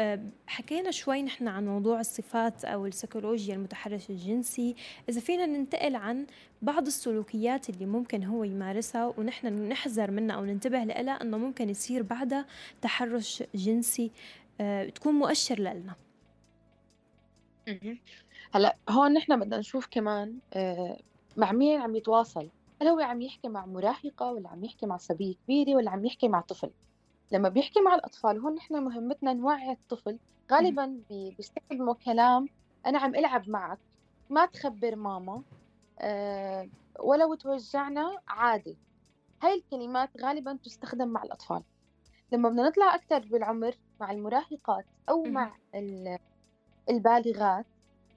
Speaker 2: آه، حكينا شوي نحن عن موضوع الصفات أو السيكولوجيا المتحرش الجنسي. إذا فينا ننتقل عن بعض السلوكيات اللي ممكن هو يمارسها ونحن نحذر منها أو ننتبه لها إنه ممكن يصير بعدها تحرش جنسي آه، تكون مؤشر لنا.
Speaker 6: هلا هون نحن بدنا نشوف كمان آه، مع مين عم يتواصل؟ هل هو عم يحكي مع مراهقة ولا عم يحكي مع صبية كبيرة ولا عم يحكي مع طفل؟ لما بيحكي مع الأطفال هون نحن مهمتنا نوعي الطفل. غالبا بيستخدموا كلام أنا عم ألعب معك ما تخبر ماما أه ولو توجعنا عادي. هاي الكلمات غالبا تستخدم مع الأطفال. لما بدنا نطلع أكثر بالعمر مع المراهقات أو مع البالغات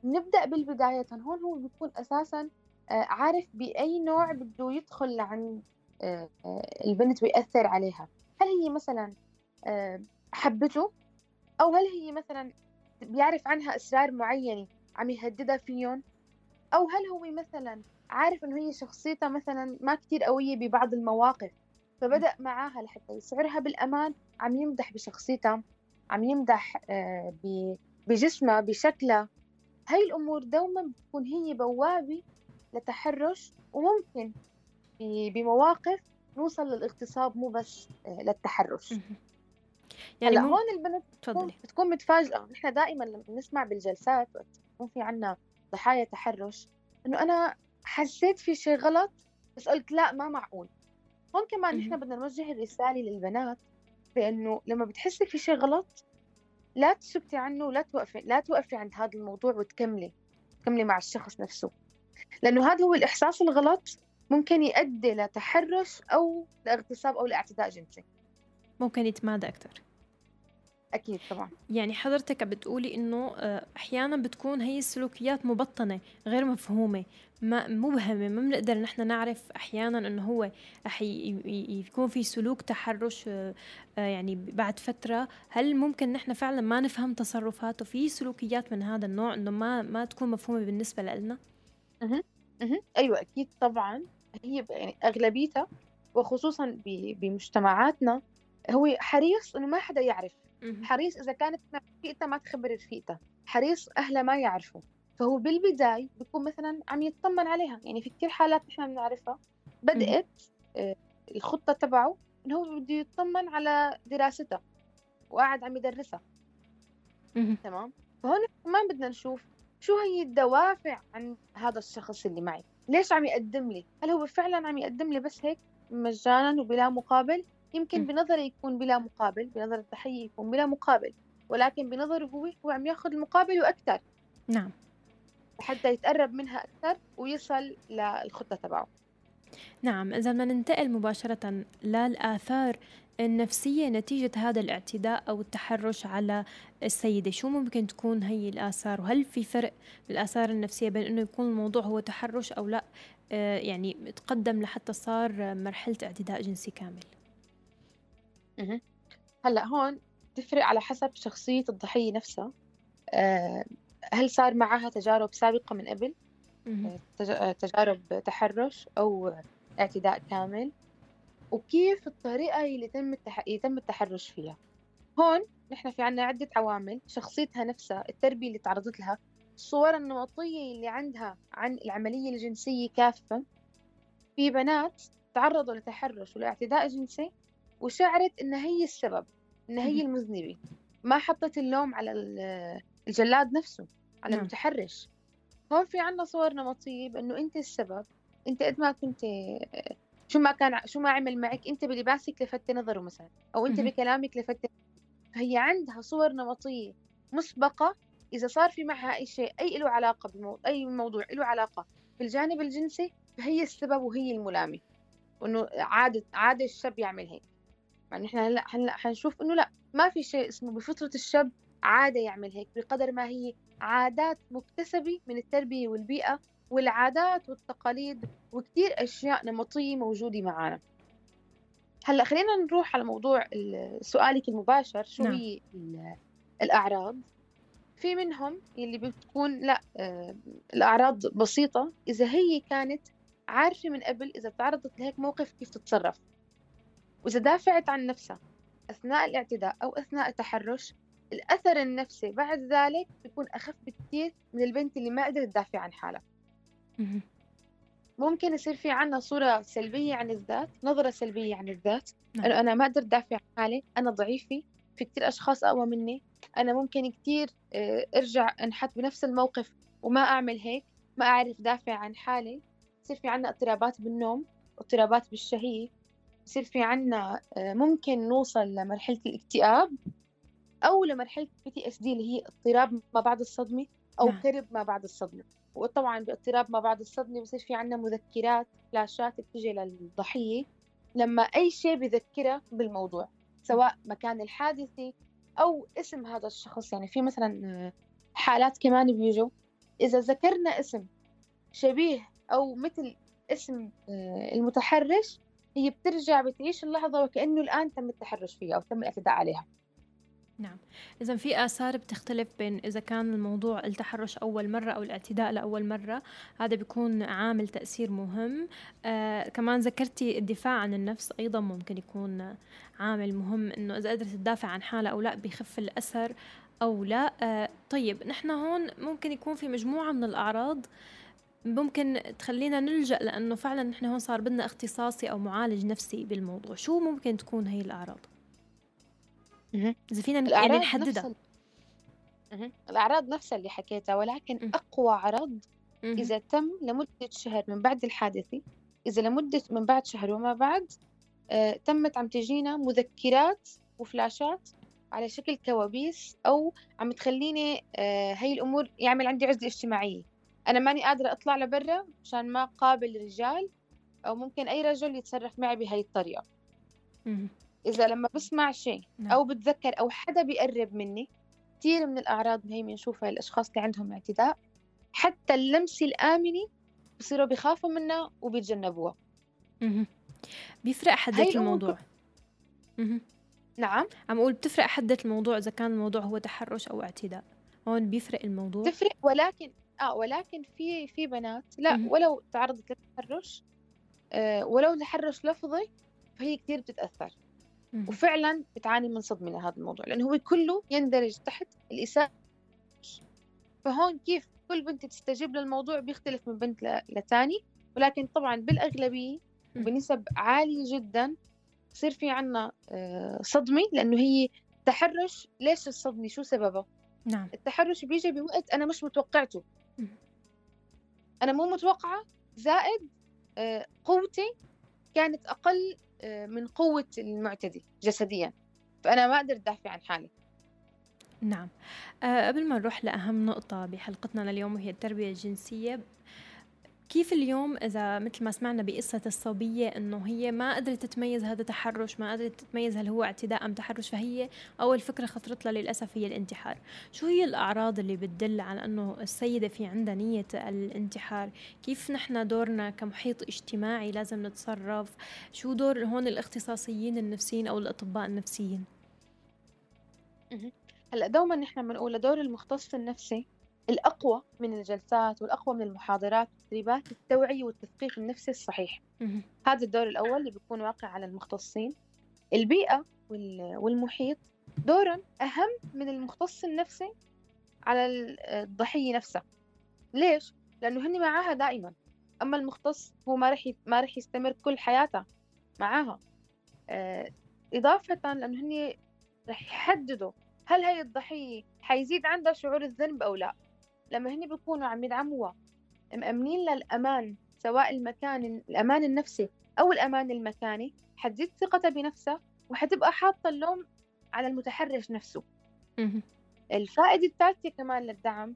Speaker 6: نبدأ بالبداية. هون هو بيكون أساسا آه، عارف بأي نوع بده يدخل لعند آه، البنت ويأثر عليها. هل هي مثلا حبته؟ أو هل هي مثلا بيعرف عنها أسرار معينة عم يهددها فيهم؟ أو هل هو مثلا عارف إنه هي شخصيتها مثلا ما كتير قوية ببعض المواقف؟ فبدأ معاها لحتى يشعرها بالأمان عم يمدح بشخصيتها عم يمدح آه، بجسمها بشكلها. هاي الأمور دوما بتكون هي بوابة لتحرش وممكن بمواقف نوصل للاغتصاب مو بس آه، للتحرش. يعني هلأ هون البنت بتكون, بتكون متفاجئة. نحن دائما لما نسمع بالجلسات وقت يكون في عنا ضحايا تحرش إنه أنا حسيت في شيء غلط بس قلت لا ما معقول. هون كمان نحن بدنا نوجه الرسالة للبنات بأنه لما بتحسي في شيء غلط لا تسكتي عنه ولا توقفي لا توقفي عند هذا الموضوع وتكملي تكملي مع الشخص نفسه. لأنه هذا هو الإحساس الغلط ممكن يؤدي لتحرش أو لاغتصاب أو لاعتداء جنسي.
Speaker 2: ممكن يتمادى أكثر
Speaker 6: أكيد طبعا.
Speaker 2: يعني حضرتك بتقولي إنه آه، أحيانا بتكون هي السلوكيات مبطنة غير مفهومة. ما مبهمة. ما بنقدر نحن نعرف أحيانا إنه هو رح يكون في سلوك تحرش آه، آه، يعني بعد فترة. هل ممكن نحن فعلا ما نفهم تصرفاته؟ في سلوكيات من هذا النوع إنه ما ما تكون مفهومة بالنسبة لنا؟
Speaker 6: أها أها. أيوة أكيد طبعا. هي يعني أغلبيتها وخصوصا بمجتمعاتنا هو حريص إنه ما حدا يعرف. حريص إذا كانت رفيقته ما تخبر رفيقته حريص أهلها ما يعرفوا. فهو بالبداية بيكون مثلا عم يطمن عليها. يعني في كثير حالات نحن بنعرفها بدأت آه، الخطة تبعه إنه هو بده يطمن على دراستها وقاعد عم يدرسها. تمام؟ فهون كمان بدنا نشوف شو هي الدوافع عن هذا الشخص اللي معي؟ ليش عم يقدم لي؟ هل هو فعلا عم يقدم لي بس هيك مجانا وبلا مقابل؟ يمكن بنظري يكون بلا مقابل بنظر الضحية يكون بلا مقابل ولكن بنظره هو هو عم ياخذ المقابل وأكثر
Speaker 2: نعم.
Speaker 6: حتى يتقرب منها أكثر ويصل للخطة تبعه.
Speaker 2: نعم إذا بدنا ننتقل مباشرة للآثار النفسية نتيجة هذا الاعتداء أو التحرش على السيدة شو ممكن تكون هي الآثار؟ وهل في فرق بالآثار النفسية بين أنه يكون الموضوع هو تحرش أو لا؟ آه يعني تقدم لحتى صار مرحلة اعتداء جنسي كامل.
Speaker 6: هلأ هون تفرق على حسب شخصية الضحية نفسها. آه، هل صار معها تجارب سابقة من قبل؟ آه، آه، تجارب تحرش أو اعتداء كامل؟ وكيف الطريقة اللي تم يتم التحرش فيها؟ هون نحن في عنا عدة عوامل شخصيتها نفسها التربية اللي تعرضت لها الصور النمطية اللي عندها عن العملية الجنسية كافة. في بنات تعرضوا لتحرش ولاعتداء جنسي وشعرت إن هي السبب إن هي المذنبة ما حطت اللوم على الجلاد نفسه. على نعم. المتحرش هون في عنا صور نمطية بأنه أنت السبب أنت قد ما كنت شو ما كان شو ما عمل معك أنت بلباسك لفت نظره مثلا أو أنت بكلامك لفت فهي عندها صور نمطية مسبقة إذا صار في معها أي شيء أي له علاقة بمو... أي موضوع له علاقة بالجانب الجنسي فهي السبب وهي الملامة. وإنه عادة عادة الشاب يعمل هيك. يعني إحنا هلأ هلأ حنشوف إنه لأ ما في شيء اسمه بفطرة الشاب عادة يعمل هيك بقدر ما هي عادات مكتسبة من التربية والبيئة والعادات والتقاليد وكثير أشياء نمطية موجودة معنا هلأ خلينا نروح على موضوع سؤالك المباشر شو نعم. هي الأعراض؟ في منهم اللي بتكون لأ آه، الأعراض بسيطة إذا هي كانت عارفة من قبل إذا تعرضت لهيك موقف كيف تتصرف؟ وإذا دافعت عن نفسها أثناء الاعتداء أو أثناء التحرش الأثر النفسي بعد ذلك بيكون أخف بكثير من البنت اللي ما قدرت تدافع عن حالها. ممكن يصير في عنا صورة سلبية عن الذات نظرة سلبية عن الذات نعم. أنه أنا ما قدرت دافع عن حالي أنا ضعيفة في كثير أشخاص أقوى مني أنا ممكن كثير آه، أرجع أنحط بنفس الموقف وما أعمل هيك ما أعرف دافع عن حالي. يصير في عنا اضطرابات بالنوم اضطرابات بالشهية يصير في عنا آه، ممكن نوصل لمرحلة الاكتئاب. أو لمرحلة PTSD اللي هي اضطراب ما بعد الصدمة أو نعم. كرب ما بعد الصدمة. وطبعا باضطراب ما بعد الصدمة بصير في عنا مذكرات فلاشات بتجي للضحية. لما أي شيء بذكرها بالموضوع سواء مكان الحادثة أو اسم هذا الشخص يعني في مثلا آه، حالات كمان بيجوا. إذا ذكرنا اسم شبيه أو مثل اسم آه، المتحرش هي بترجع بتعيش اللحظة وكأنه الآن تم التحرش فيها أو تم الاعتداء عليها.
Speaker 2: نعم. إذا في آثار بتختلف بين إذا كان الموضوع التحرش أول مرة أو الاعتداء لأول مرة هذا بيكون عامل تأثير مهم. آه كمان ذكرتي الدفاع عن النفس أيضا ممكن يكون عامل مهم إنه إذا قدرت تدافع عن حالها أو لا بيخف الأثر أو لا. آه طيب نحن هون ممكن يكون في مجموعة من الأعراض ممكن تخلينا نلجأ لأنه فعلا نحن هون صار بدنا اختصاصي أو معالج نفسي بالموضوع. شو ممكن تكون هي الأعراض؟ إذا فينا يعني نحددها.
Speaker 6: الأعراض نفسها اللي حكيتها ولكن أقوى عرض إذا تم لمدة شهر من بعد الحادثة إذا لمدة من بعد شهر وما بعد آه تمت عم تجينا مذكرات وفلاشات على شكل كوابيس أو عم تخليني آه هاي الأمور يعمل عندي عزلة اجتماعية. أنا ماني قادرة أطلع لبرا مشان ما قابل رجال أو ممكن أي رجل يتصرف معي بهاي الطريقة. إذا لما بسمع شيء نعم. أو بتذكر أو حدا بيقرب مني كثير من الأعراض هي بنشوفها الأشخاص اللي عندهم اعتداء حتى اللمسة الآمنة بصيروا بيخافوا منها وبيتجنبوها.
Speaker 2: بيفرق حدة الموضوع.
Speaker 6: نعم.
Speaker 2: عم أقول بتفرق حدة الموضوع إذا كان الموضوع هو تحرش أو اعتداء. هون بيفرق الموضوع.
Speaker 6: تفرق ولكن آه ولكن في في بنات لا. ولو تعرضت للتحرش آه ولو تحرش لفظي فهي كثير بتتأثر. مه. وفعلا بتعاني من صدمة لهذا الموضوع لأنه هو كله يندرج تحت الإساءة. فهون كيف كل بنت تستجيب للموضوع بيختلف من بنت لتاني ولكن طبعا بالأغلبية بنسب عالية جدا بصير في عنا آه صدمة لأنه هي تحرش ليش الصدمة؟ شو سببه
Speaker 2: نعم.
Speaker 6: التحرش بيجي بوقت أنا مش متوقعته. أنا مو متوقعة زائد آه، قوتي كانت آه، من قوة المعتدي جسديا. فأنا ما أقدر أدافع عن حالي.
Speaker 2: نعم. أه قبل ما نروح لأهم نقطة بحلقتنا لليوم وهي التربية الجنسية كيف اليوم إذا مثل ما سمعنا بقصة الصبية إنه هي ما قدرت تتميز هذا تحرش ما قدرت تتميز هل هو اعتداء أم تحرش فهي أول فكرة خطرت لها للأسف هي الانتحار. شو هي الأعراض اللي بتدل على أنه السيدة في عندها نية الانتحار؟ كيف نحن دورنا كمحيط اجتماعي لازم نتصرف؟ شو دور هون الاختصاصيين النفسيين أو الأطباء النفسيين؟
Speaker 6: هلأ دوما نحن بنقول دور المختص النفسي الأقوى من الجلسات والأقوى من المحاضرات والتدريبات التوعية والتثقيف النفسي الصحيح. هذا الدور الأول اللي بيكون واقع على المختصين. البيئة والمحيط دورا أهم من المختص النفسي على الضحية نفسها. ليش؟ لأنه هني معاها دائما. أما المختص هو ما رح ما رح يستمر كل حياته معاها. آه، إضافة لأنه هني رح يحددوا هل هي الضحية حيزيد عندها شعور الذنب أو لا. لما هني بيكونوا عم يدعموها مأمنين للأمان سواء المكان الأمان النفسي أو الأمان المكاني حتزيد ثقتها بنفسها وحتبقى حاطة اللوم على المتحرش نفسه. الفائدة الثالثة كمان للدعم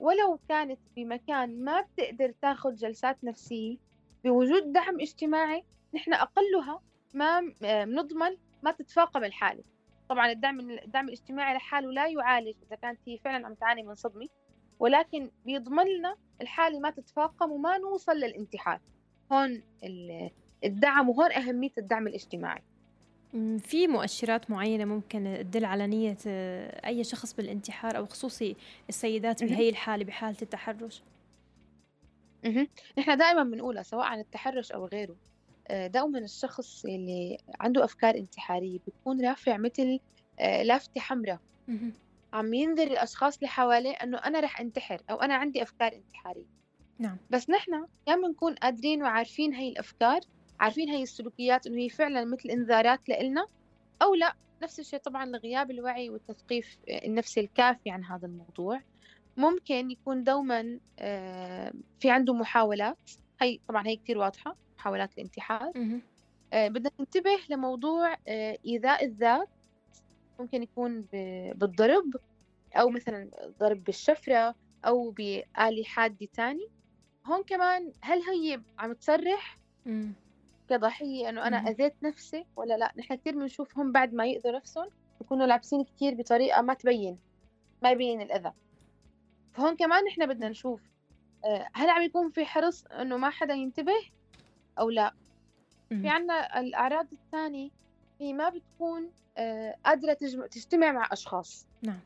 Speaker 6: ولو كانت بمكان ما بتقدر تاخذ جلسات نفسية بوجود دعم اجتماعي نحن أقلها ما بنضمن ما تتفاقم الحالة طبعا الدعم الدعم الاجتماعي لحاله لا يعالج إذا كانت هي فعلا عم تعاني من صدمة. ولكن بيضمن لنا الحالة ما تتفاقم وما نوصل للانتحار هون الدعم وهون أهمية الدعم الاجتماعي.
Speaker 2: في مؤشرات معينة ممكن تدل على نية آه، أي شخص بالانتحار أو خصوصي السيدات بهي الحالة بحالة التحرش؟
Speaker 6: نحن دائما بنقولها سواء عن التحرش أو غيره آه، دائما الشخص اللي عنده أفكار انتحارية بيكون رافع مثل آه، لافتة حمراء. عم ينذر الأشخاص اللي حواليه إنه أنا رح أنتحر أو أنا عندي أفكار انتحارية.
Speaker 2: نعم.
Speaker 6: بس نحن يا بنكون قادرين وعارفين هاي الأفكار عارفين هاي السلوكيات إنه هي فعلا مثل إنذارات لإلنا أو لا. نفس الشيء طبعا لغياب الوعي والتثقيف النفسي الكافي عن هذا الموضوع. ممكن يكون دوما آه، في عنده محاولات. هي طبعا هي كثير واضحة محاولات الانتحار. آه، بدنا ننتبه لموضوع آه، إيذاء الذات. ممكن يكون بالضرب أو مثلا ضرب بالشفرة أو بآلة حادة تاني. هون كمان هل هي عم تصرح؟ كضحية إنه أنا. أذيت نفسي ولا لا؟ نحن كثير بنشوفهم بعد ما يأذوا نفسهم بيكونوا لابسين كثير بطريقة ما تبين ما يبين الأذى. فهون كمان نحن بدنا نشوف آه، هل عم يكون في حرص إنه ما حدا ينتبه أو لا؟ في. عنا الأعراض الثانية هي ما بتكون آه، قادرة تجم- تجتمع مع أشخاص.
Speaker 2: نعم.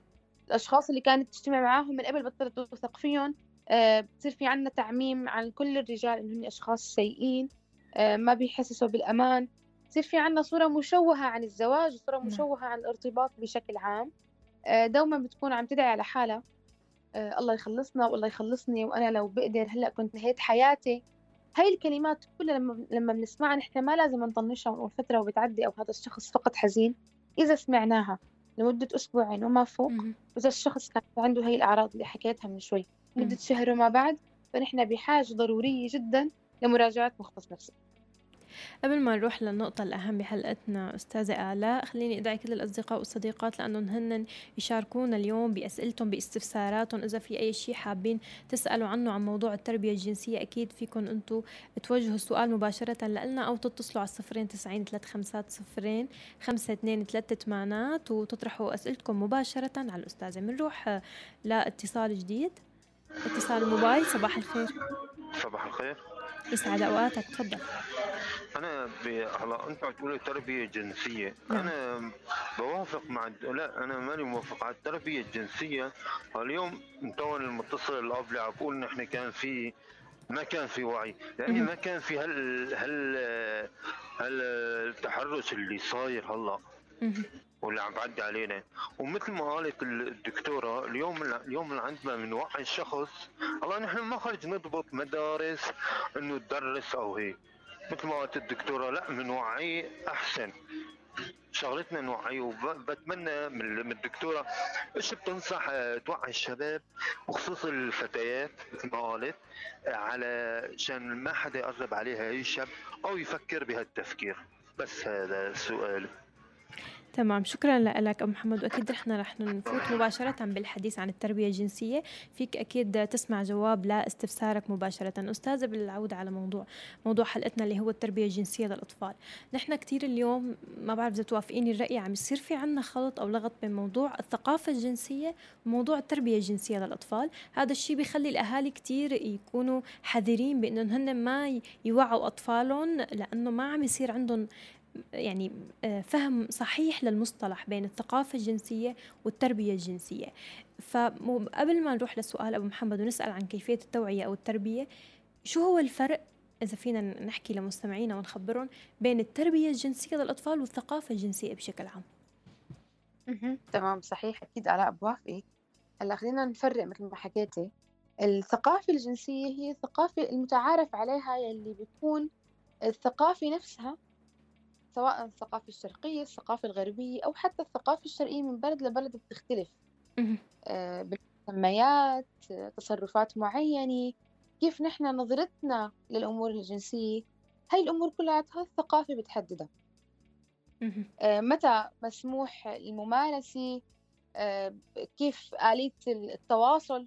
Speaker 6: الأشخاص اللي كانت تجتمع معاهم من قبل بطلت توثق فيهم آه، بتصير في عنا تعميم عن كل الرجال إنه هن أشخاص سيئين آه، ما بيحسسوا بالأمان. بصير في عنا صورة مشوهة عن الزواج وصورة
Speaker 2: نعم.
Speaker 6: مشوهة عن الارتباط بشكل عام. دوما بتكون عم تدعي على حالها. الله يخلصنا والله يخلصني وأنا لو بقدر هلأ كنت نهيت حياتي. هاي الكلمات كلها لما لما بنسمعها نحن ما لازم نطنشها ونقول فترة وبتعدي أو هذا الشخص فقط حزين. إذا سمعناها لمدة أسبوعين وما فوق. وإذا الشخص كان عنده هاي الأعراض اللي حكيتها من شوي. مدة شهر وما بعد فنحن بحاجة ضرورية جدا لمراجعة مختص نفسي
Speaker 2: قبل ما نروح للنقطة الأهم بحلقتنا أستاذة آلاء خليني أدعي كل الأصدقاء والصديقات لأنهم هن يشاركونا اليوم بأسئلتهم باستفساراتهم. إذا في أي شيء حابين تسألوا عنه عن موضوع التربية الجنسية أكيد فيكم أنتم توجهوا السؤال مباشرة لنا أو تتصلوا على الصفرين تسعين ثلاث خمسات صفرين خمسة اثنين ثلاثة ثمانات وتطرحوا أسئلتكم مباشرة على الأستاذة. بنروح آه، لاتصال جديد. اتصال موبايل صباح الخير.
Speaker 8: صباح الخير.
Speaker 2: يسعد أوقاتك تفضل.
Speaker 8: أنا. هلا أنت عم تقولي تربيه جنسيه
Speaker 2: نعم.
Speaker 8: أنا بوافق مع لا أنا ماني موافق على التربية الجنسية اليوم متون المتصل اللي قبلي عم بقول نحن كان في ما كان في وعي
Speaker 2: مهم.
Speaker 8: ما كان في هال هال هال التحرش اللي صاير هلا. واللي عم بعدي علينا ومثل ما قالت الدكتورة اليوم اليوم اللي عندنا بنوعي الشخص الله نحن ما خرج نضبط مدارس إنه تدرس أو هيك مثل ما قالت الدكتورة لا بنوعيه أحسن. شغلتنا نوعيه وبتمنى من الدكتورة إيش بتنصح آه، توعي الشباب وخصوصا الفتيات مثل ما قالت آه، علشان ما حدا يقرب عليها اي شاب أو يفكر بهالتفكير. بس هذا السؤال.
Speaker 2: تمام. شكرا لك أبو محمد. وأكيد رحنا رح نفوت مباشرة بالحديث عن التربية الجنسية. فيك أكيد تسمع جواب لاستفسارك مباشرة. أستاذة بالعودة على موضوع موضوع حلقتنا اللي هو التربية الجنسية للأطفال. نحن كتير اليوم ما بعرف إذا توافقيني الرأي عم يصير في عنا خلط أو لغط بين موضوع الثقافة الجنسية وموضوع التربية الجنسية للأطفال. هذا الشيء بيخلي الأهالي كتير يكونوا حذرين بأنهم هن ما يوعوا أطفالهم لأنه ما عم يصير عندهم يعني آه، فهم صحيح للمصطلح بين الثقافة الجنسية والتربية الجنسية. فقبل ما نروح لسؤال أبو محمد ونسأل عن كيفية التوعية أو التربية شو هو الفرق إذا فينا نحكي لمستمعينا ونخبرهم بين التربية الجنسية للأطفال والثقافة الجنسية بشكل عام.
Speaker 6: تمام صحيح أكيد آلاء بوافقك هلأ خلينا نفرق مثل ما حكيتي. الثقافة الجنسية هي الثقافة المتعارف عليها يلي بتكون الثقافة نفسها سواء الثقافة الشرقية الثقافة الغربية أو حتى الثقافة الشرقية من بلد لبلد بتختلف. آه، بالمسميات آه، تصرفات معينة. كيف نحن نظرتنا للأمور الجنسية؟ هاي الأمور كلها الثقافة بتحددها. آه، متى مسموح الممارسة؟ آه، كيف آلية التواصل؟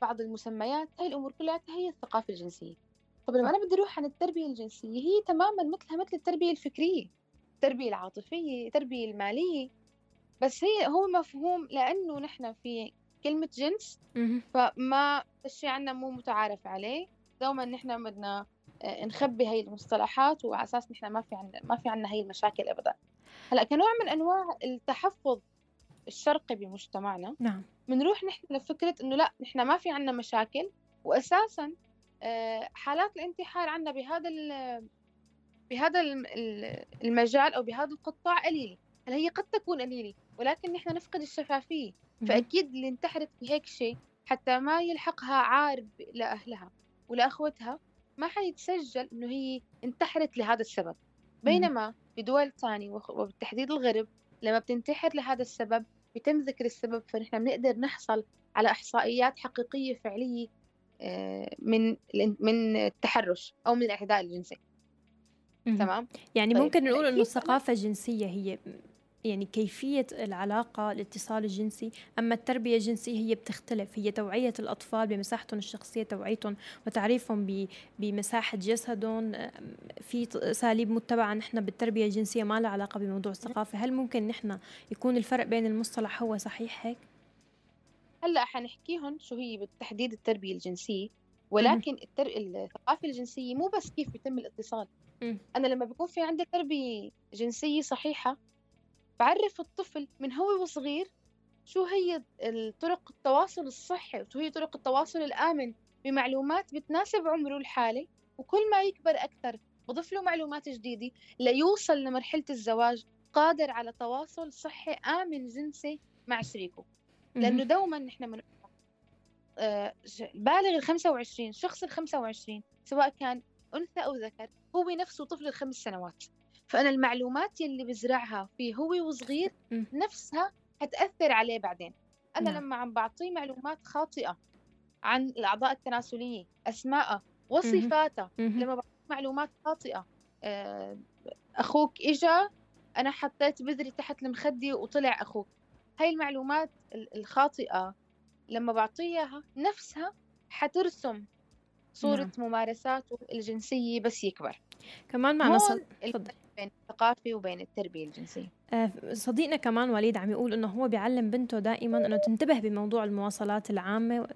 Speaker 6: بعض المسميات هاي الأمور كلها هي الثقافة الجنسية. طب لما أنا بدي أروح عن التربية الجنسية هي تماما مثلها مثل التربية الفكرية التربية العاطفية التربية المالية. بس هي هو مفهوم لأنه نحن في كلمة جنس. فما الشيء عنا مو متعارف عليه. دوما نحن بدنا آه، نخبي هاي المصطلحات وعلى أساس نحن ما في عنا ما في عنا هاي المشاكل ابدا. هلأ كنوع من أنواع التحفظ الشرقي بمجتمعنا
Speaker 2: نعم.
Speaker 6: بنروح نحن لفكرة إنه لأ نحن ما في عنا مشاكل. واساسا حالات الانتحار عنا بهذا بهذا الم- ال- المجال أو بهذا القطاع قليله هلا هي قد تكون قليلة؟ ولكن نحن نفقد الشفافية.
Speaker 2: مهم.
Speaker 6: فأكيد اللي انتحرت بهيك شيء حتى ما يلحقها عار لأهلها ولأخوتها ما حيتسجل إنه هي انتحرت لهذا السبب. بينما في دول ثانية وبالتحديد الغرب لما بتنتحر لهذا السبب بيتم ذكر السبب فنحن بنقدر نحصل على إحصائيات حقيقية فعلية آه، من من التحرش أو من الإعتداء الجنسي. تمام؟
Speaker 2: يعني
Speaker 6: طيب،
Speaker 2: ممكن نقول إنه
Speaker 6: أكيد
Speaker 2: الثقافة الجنسية هي يعني كيفية العلاقة الاتصال الجنسي أما التربية الجنسية هي بتختلف. هي توعية الأطفال بمساحتهم الشخصية توعيتهم وتعريفهم بمساحة جسدهم. في أساليب متبعة نحن بالتربية الجنسية ما لها علاقة بموضوع الثقافة. هل ممكن نحن يكون الفرق بين المصطلح هو صحيح هيك؟
Speaker 6: هلأ حنحكيهم شو هي بالتحديد التربية الجنسية. ولكن التر... الثقافة الجنسية مو بس كيف يتم الاتصال. أنا لما بيكون في عندي تربية جنسية صحيحة بعرف الطفل من هو وصغير شو هي طرق التواصل الصحي وشو هي طرق التواصل الآمن بمعلومات بتناسب عمره الحالي. وكل ما يكبر أكثر بضيف له معلومات جديدة ليوصل لمرحلة الزواج قادر على تواصل صحي آمن جنسي مع شريكه. لأنه دوما نحن من آه بالغ ال 25 شخص ال 25 سواء كان أنثى أو ذكر هو نفسه طفل الخمس سنوات. فأنا المعلومات يلي بزرعها فيه هو وصغير نفسها حتأثر عليه بعدين. أنا نعم. لما عم بعطيه معلومات خاطئة عن الأعضاء التناسلية أسماءها وصفاتها لما بعطيه معلومات خاطئة آه، أخوك إجا أنا حطيت بذري تحت المخدة وطلع أخوك. هاي المعلومات الخاطئة لما بعطيها نفسها حترسم صورة نعم. ممارساته الجنسية بس يكبر.
Speaker 2: كمان معنا صل...
Speaker 6: بين الثقافة وبين التربية الجنسية.
Speaker 2: صديقنا كمان وليد عم يقول إنه هو بيعلم بنته دائما إنه تنتبه بموضوع المواصلات العامة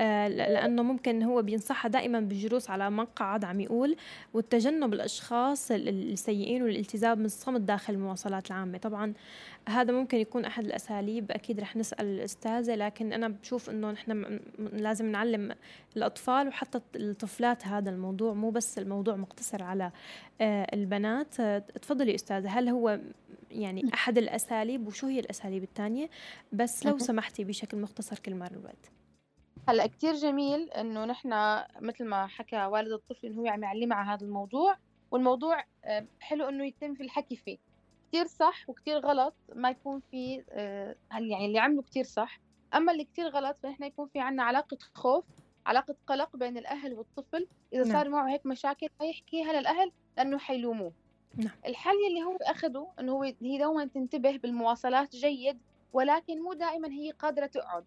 Speaker 2: آه، لأنه ممكن هو بينصحها دائما بالجلوس على مقعد عم يقول والتجنب الأشخاص السيئين والالتزام بالصمت داخل المواصلات العامة. طبعا هذا ممكن يكون أحد الأساليب أكيد رح نسأل الأستاذة لكن أنا بشوف إنه نحن لازم نعلم الأطفال وحتى الطفلات هذا الموضوع مو بس الموضوع مقتصر على آه، البنات. تفضلي أستاذة هل هو يعني أحد الأساليب وشو هي الأساليب الثانية؟ بس لو سمحتي بشكل مختصر كل مرة الوقت
Speaker 6: هلأ كتير جميل إنه نحن مثل ما حكى والد الطفل إنه هو عم يعلمها على هذا الموضوع والموضوع آه، حلو إنه يتم في الحكي فيه. كتير صح وكتير غلط ما يكون في آه، يعني اللي عمله كتير صح. أما اللي كتير غلط فنحن يكون في عنا علاقة خوف علاقة قلق بين الأهل والطفل. إذا نعم. صار معه هيك مشاكل ما يحكيها للأهل لأنه حيلوموه. نعم. الحل اللي هو أخده أنه هو هي دوما تنتبه بالمواصلات جيد ولكن مو دائما هي قادرة تقعد.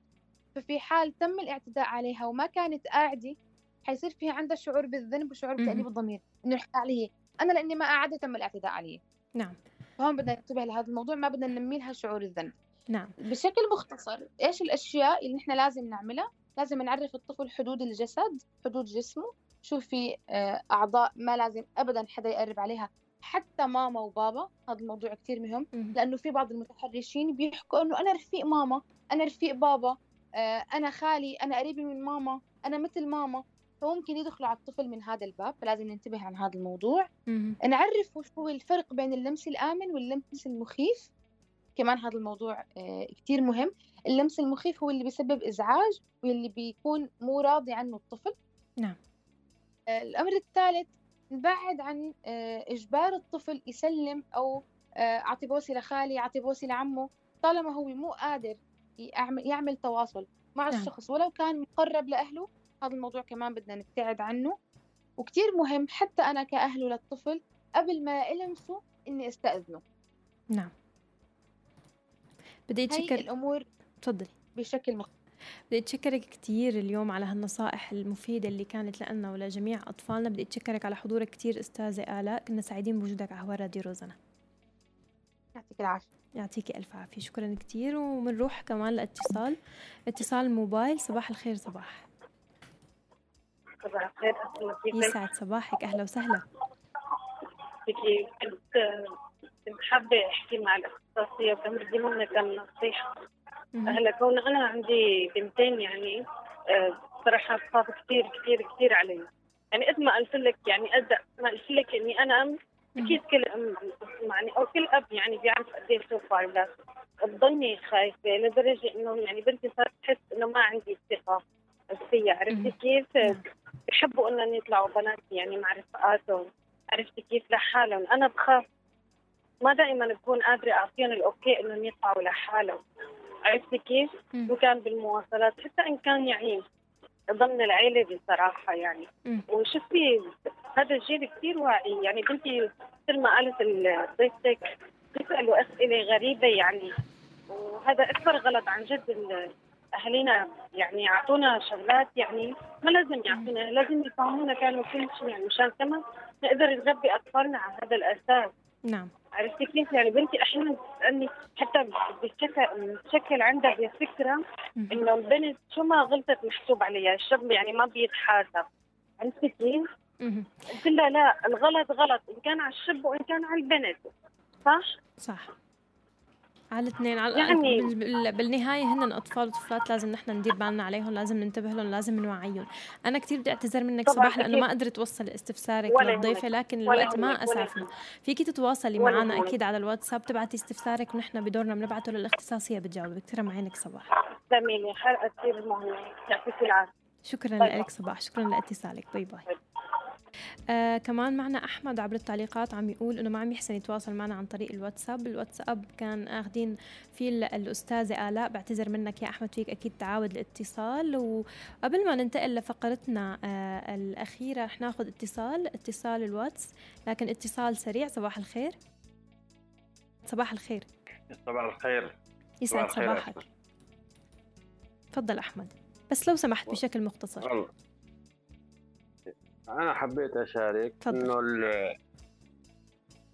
Speaker 6: ففي حال تم الاعتداء عليها وما كانت قاعدة حيصير فيها عندها شعور بالذنب وشعور بتأنيب الضمير إنه الحق عليه. أنا لأني ما قاعدة تم الاعتداء علي
Speaker 2: نعم.
Speaker 6: فهون بدنا ننتبه لهذا الموضوع ما بدنا ننمي لها شعور الذنب.
Speaker 2: نعم.
Speaker 6: بشكل مختصر إيش الأشياء اللي نحن لازم نعملها؟ لازم نعرف الطفل حدود الجسد حدود جسمه شو في آه، أعضاء ما لازم أبدا حدا يقرب عليها حتى ماما وبابا هذا الموضوع كثير مهم لأنه في بعض المتحرشين بيحكوا إنه أنا رفيق ماما أنا رفيق بابا آه، أنا خالي أنا قريبة من ماما أنا مثل ماما. فممكن يدخلوا على الطفل من هذا الباب فلازم ننتبه عن هذا الموضوع. نعرف وش هو الفرق بين اللمس الآمن واللمس المخيف. كمان هذا الموضوع آه، كتير مهم. اللمس المخيف هو اللي بيسبب إزعاج واللي بيكون مو راضي عنه الطفل.
Speaker 2: نعم.
Speaker 6: آه، الأمر الثالث نبعد عن آه، إجبار الطفل يسلم أو آه، أعطي بوسي لخالي أعطي بوسي لعمه طالما هو مو قادر يعمل, يعمل تواصل مع نعم. الشخص. ولو كان مقرب لأهله هذا الموضوع كمان بدنا نبتعد عنه. وكتير مهم حتى أنا كأهله للطفل قبل ما ألمسه إني أستأذنه.
Speaker 2: نعم. بدي أتشكر
Speaker 6: الأمور
Speaker 2: تفضلي.
Speaker 6: بشكل مختلف
Speaker 2: بدي أتشكرك كثير اليوم على هالنصائح المفيدة اللي كانت لنا ولجميع أطفالنا. بدي أتشكرك على حضورك كثير أستاذة آلاء. كنا سعيدين بوجودك على هوا راديو روزنا.
Speaker 6: يعطيك العافية.
Speaker 2: يعطيك ألف عافية. شكرا كثير وبنروح كمان لاتصال. اتصال موبايل. صباح الخير صباح.
Speaker 9: صباح الخير
Speaker 2: يسعد صباحك. أهلا وسهلا.
Speaker 9: كنت حابة أحكي مع الأخصائية وكمان منك النصيحة هلا كون أنا عندي بنتين يعني آه، صراحة تخاف كثير كثير كثير علي. يعني قد ما قلت لك يعني قد ما قلت لك إني أنا أم أكيد كل أم يعني أو كل أب يعني بيعرف قد توفى بس بضلني خايفة لدرجة إنه يعني بنتي صارت تحس إنه ما عندي ثقه فيها عرفتي كيف؟ بحبوا إنهم يطلعوا بنات يعني مع رفقاتهم. عرفتي كيف؟ لحالهم. أنا بخاف. ما دائما بكون قادرة أعطيهم الأوكي إنهم يطلعوا لحالهم. عرفتي كيف؟ وكان بالمواصلات حتى إن كان يعني ضمن العيلة بصراحة يعني. وشفتي هذا الجيل كثير واعي. يعني بنتي مثل ما قالت ضيفتك بيسألوا أسئلة غريبة يعني. وهذا اكبر غلط عن جد اهالينا يعني يعطونا شغلات يعني ما لازم يعطونا لازم يفهمونا كانوا كل شيء يعني. مشان كمان نقدر نربي أطفالنا على هذا الأساس.
Speaker 2: نعم.
Speaker 9: عرفتي كيف؟ يعني بنتي أحيانا بتسألني حتى بتشكل عندها بفكرة إنه البنت شو ما غلطت محسوب عليها الشاب يعني ما بيتحاسب. عرفتي كيف؟ قلت لها لا الغلط غلط إن كان على الشاب وإن كان على البنت. صح؟
Speaker 2: صح. على الاثنين على
Speaker 9: يعني
Speaker 2: بال- بالنهاية هن أطفال وطفلات لازم نحن ندير بالنا عليهم لازم ننتبه لهم لازم نوعيهم. أنا كثير بدي أعتذر منك صباح
Speaker 9: لأنه.
Speaker 2: ما قدرت أوصل استفسارك
Speaker 9: للضيفة.
Speaker 2: لكن الوقت ما
Speaker 9: أسعفنا.
Speaker 2: فيكي تتواصلي معنا. أكيد على الواتساب تبعتي استفسارك ونحن بدورنا بنبعته للاختصاصيه بتجاوبك. ترى معينك صباح.
Speaker 9: تسلمي حلقه كثير مهمه يعطيك العافية.
Speaker 2: شكرا لك صباح شكرا لاتصالك. Bye. Bye. آه كمان معنا أحمد عبر التعليقات عم يقول إنه ما عم يحسن يتواصل معنا عن طريق الواتساب. الواتساب كان آخذين فيه ال- الأستاذة آلاء. بعتذر منك يا أحمد فيك أكيد تعاود الاتصال. وقبل ما ننتقل لفقرتنا آه الأخيرة رح ناخذ اتصال اتصال الواتس. لكن اتصال سريع صباح الخير. صباح الخير.
Speaker 10: صباح الخير.
Speaker 2: يسعد صباحك. تفضل أحمد. بس لو سمحت بشكل مختصر.
Speaker 10: والله. أنا حبيت
Speaker 2: أشارك.
Speaker 10: إنه ال-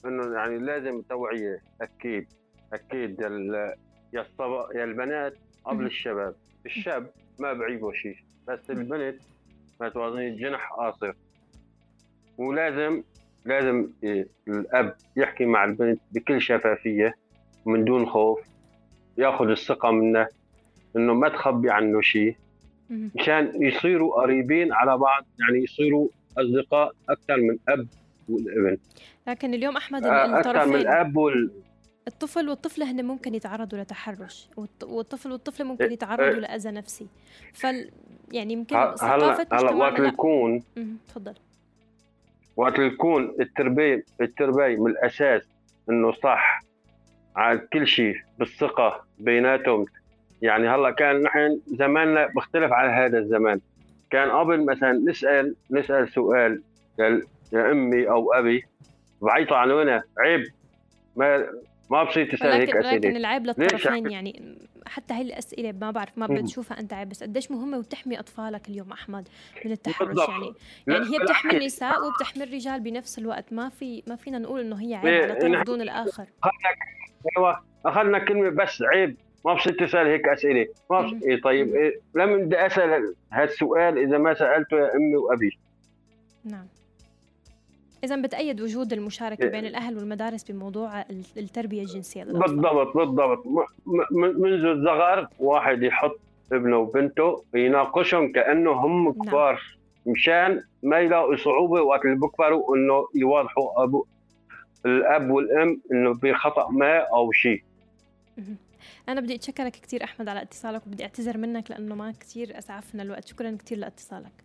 Speaker 10: إنه يعني لازم توعية أكيد أكيد يا يا الصبا يا البنات قبل. الشباب الشاب ما بعيبه شيء بس البنت ما توازني جنح قاصر ولازم لازم الأب يحكي مع البنت بكل شفافية ومن دون خوف ياخذ الثقة منه إنه ما تخبي عنه شيء. مشان يصيروا قريبين على بعض يعني يصيروا اصدقاء أكثر من أب والابن
Speaker 2: لكن اليوم أحمد
Speaker 10: آه، أكثر من الاب وال
Speaker 2: الطفل والطفلة هن ممكن يتعرضوا لتحرش والط- والطفل والطفلة ممكن
Speaker 10: إيه،
Speaker 2: يتعرضوا
Speaker 10: إيه.
Speaker 2: لأذى نفسي. فال يعني يمكن ثقافة
Speaker 10: هلا وقت يكون
Speaker 2: تفضل.
Speaker 10: وقت يكون التربية التربية من الأساس إنه صح على كل شيء بالثقة بيناتهم. يعني هلا كان نحن زماننا بيختلف عن هذا الزمان. كان قبل مثلا نسأل نسأل سؤال يا يا أمي أو أبي بعيطوا عنونا عيب. ما ما بصير تسأل هيك
Speaker 2: ولكن لكن
Speaker 10: أسئلة.
Speaker 2: العيب للطرفين يعني حتى هاي الأسئلة ما بعرف ما. بتشوفها أنت عيب بس قديش مهمة وتحمي أطفالك اليوم أحمد من التحرش
Speaker 10: بالضبط.
Speaker 2: يعني؟ يعني هي بتحمي. النساء وبتحمي الرجال بنفس الوقت. ما في ما فينا نقول إنه هي عيب
Speaker 10: إيه،
Speaker 2: على طرف دون
Speaker 10: أيوه أخذنا كلمة بس عيب. ما بصير تسال هيك أسئلة. ما بصير إيه طيب إيه لما بدي أسأل هالسؤال إذا ما سالته يا أمي وأبي.
Speaker 2: نعم. إذا بتأيد وجود المشاركة
Speaker 10: إيه.
Speaker 2: بين الأهل والمدارس بموضوع ال- التربية الجنسية للأطفال؟
Speaker 10: بالضبط بالضبط. منذ الصغر واحد يحط ابنه وبنته يناقشهم كأنه هم كبار مشان ما يلاقوا صعوبة وقت اللي بكبروا إنه يواضحوا ابو الأب والأم إنه بخطأ ما أو شيء
Speaker 2: أنا بدي أتشكرك كثير أحمد على اتصالك وبدي أعتذر منك لأنه ما كثير أسعفنا الوقت. شكرا كثير لاتصالك.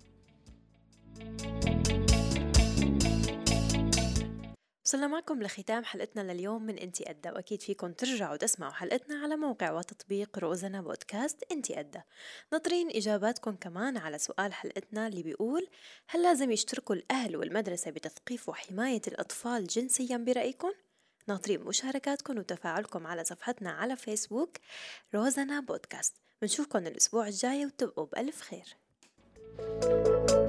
Speaker 2: وصلنا معكم لختام حلقتنا لليوم من إنتي أدى وأكيد فيكم ترجعوا تسمعوا حلقتنا على موقع وتطبيق روزنا بودكاست إنتي أدى. ناطرين إجاباتكم كمان على سؤال حلقتنا اللي بيقول هل لازم يشتركوا الأهل والمدرسة بتثقيف وحماية الأطفال جنسيا برأيكم؟ ناطرين مشاركاتكم وتفاعلكم على صفحتنا على فيسبوك روزنا بودكاست. بنشوفكم الأسبوع الجاي وتبقوا بألف خير.
Speaker 1: روزانا رسمة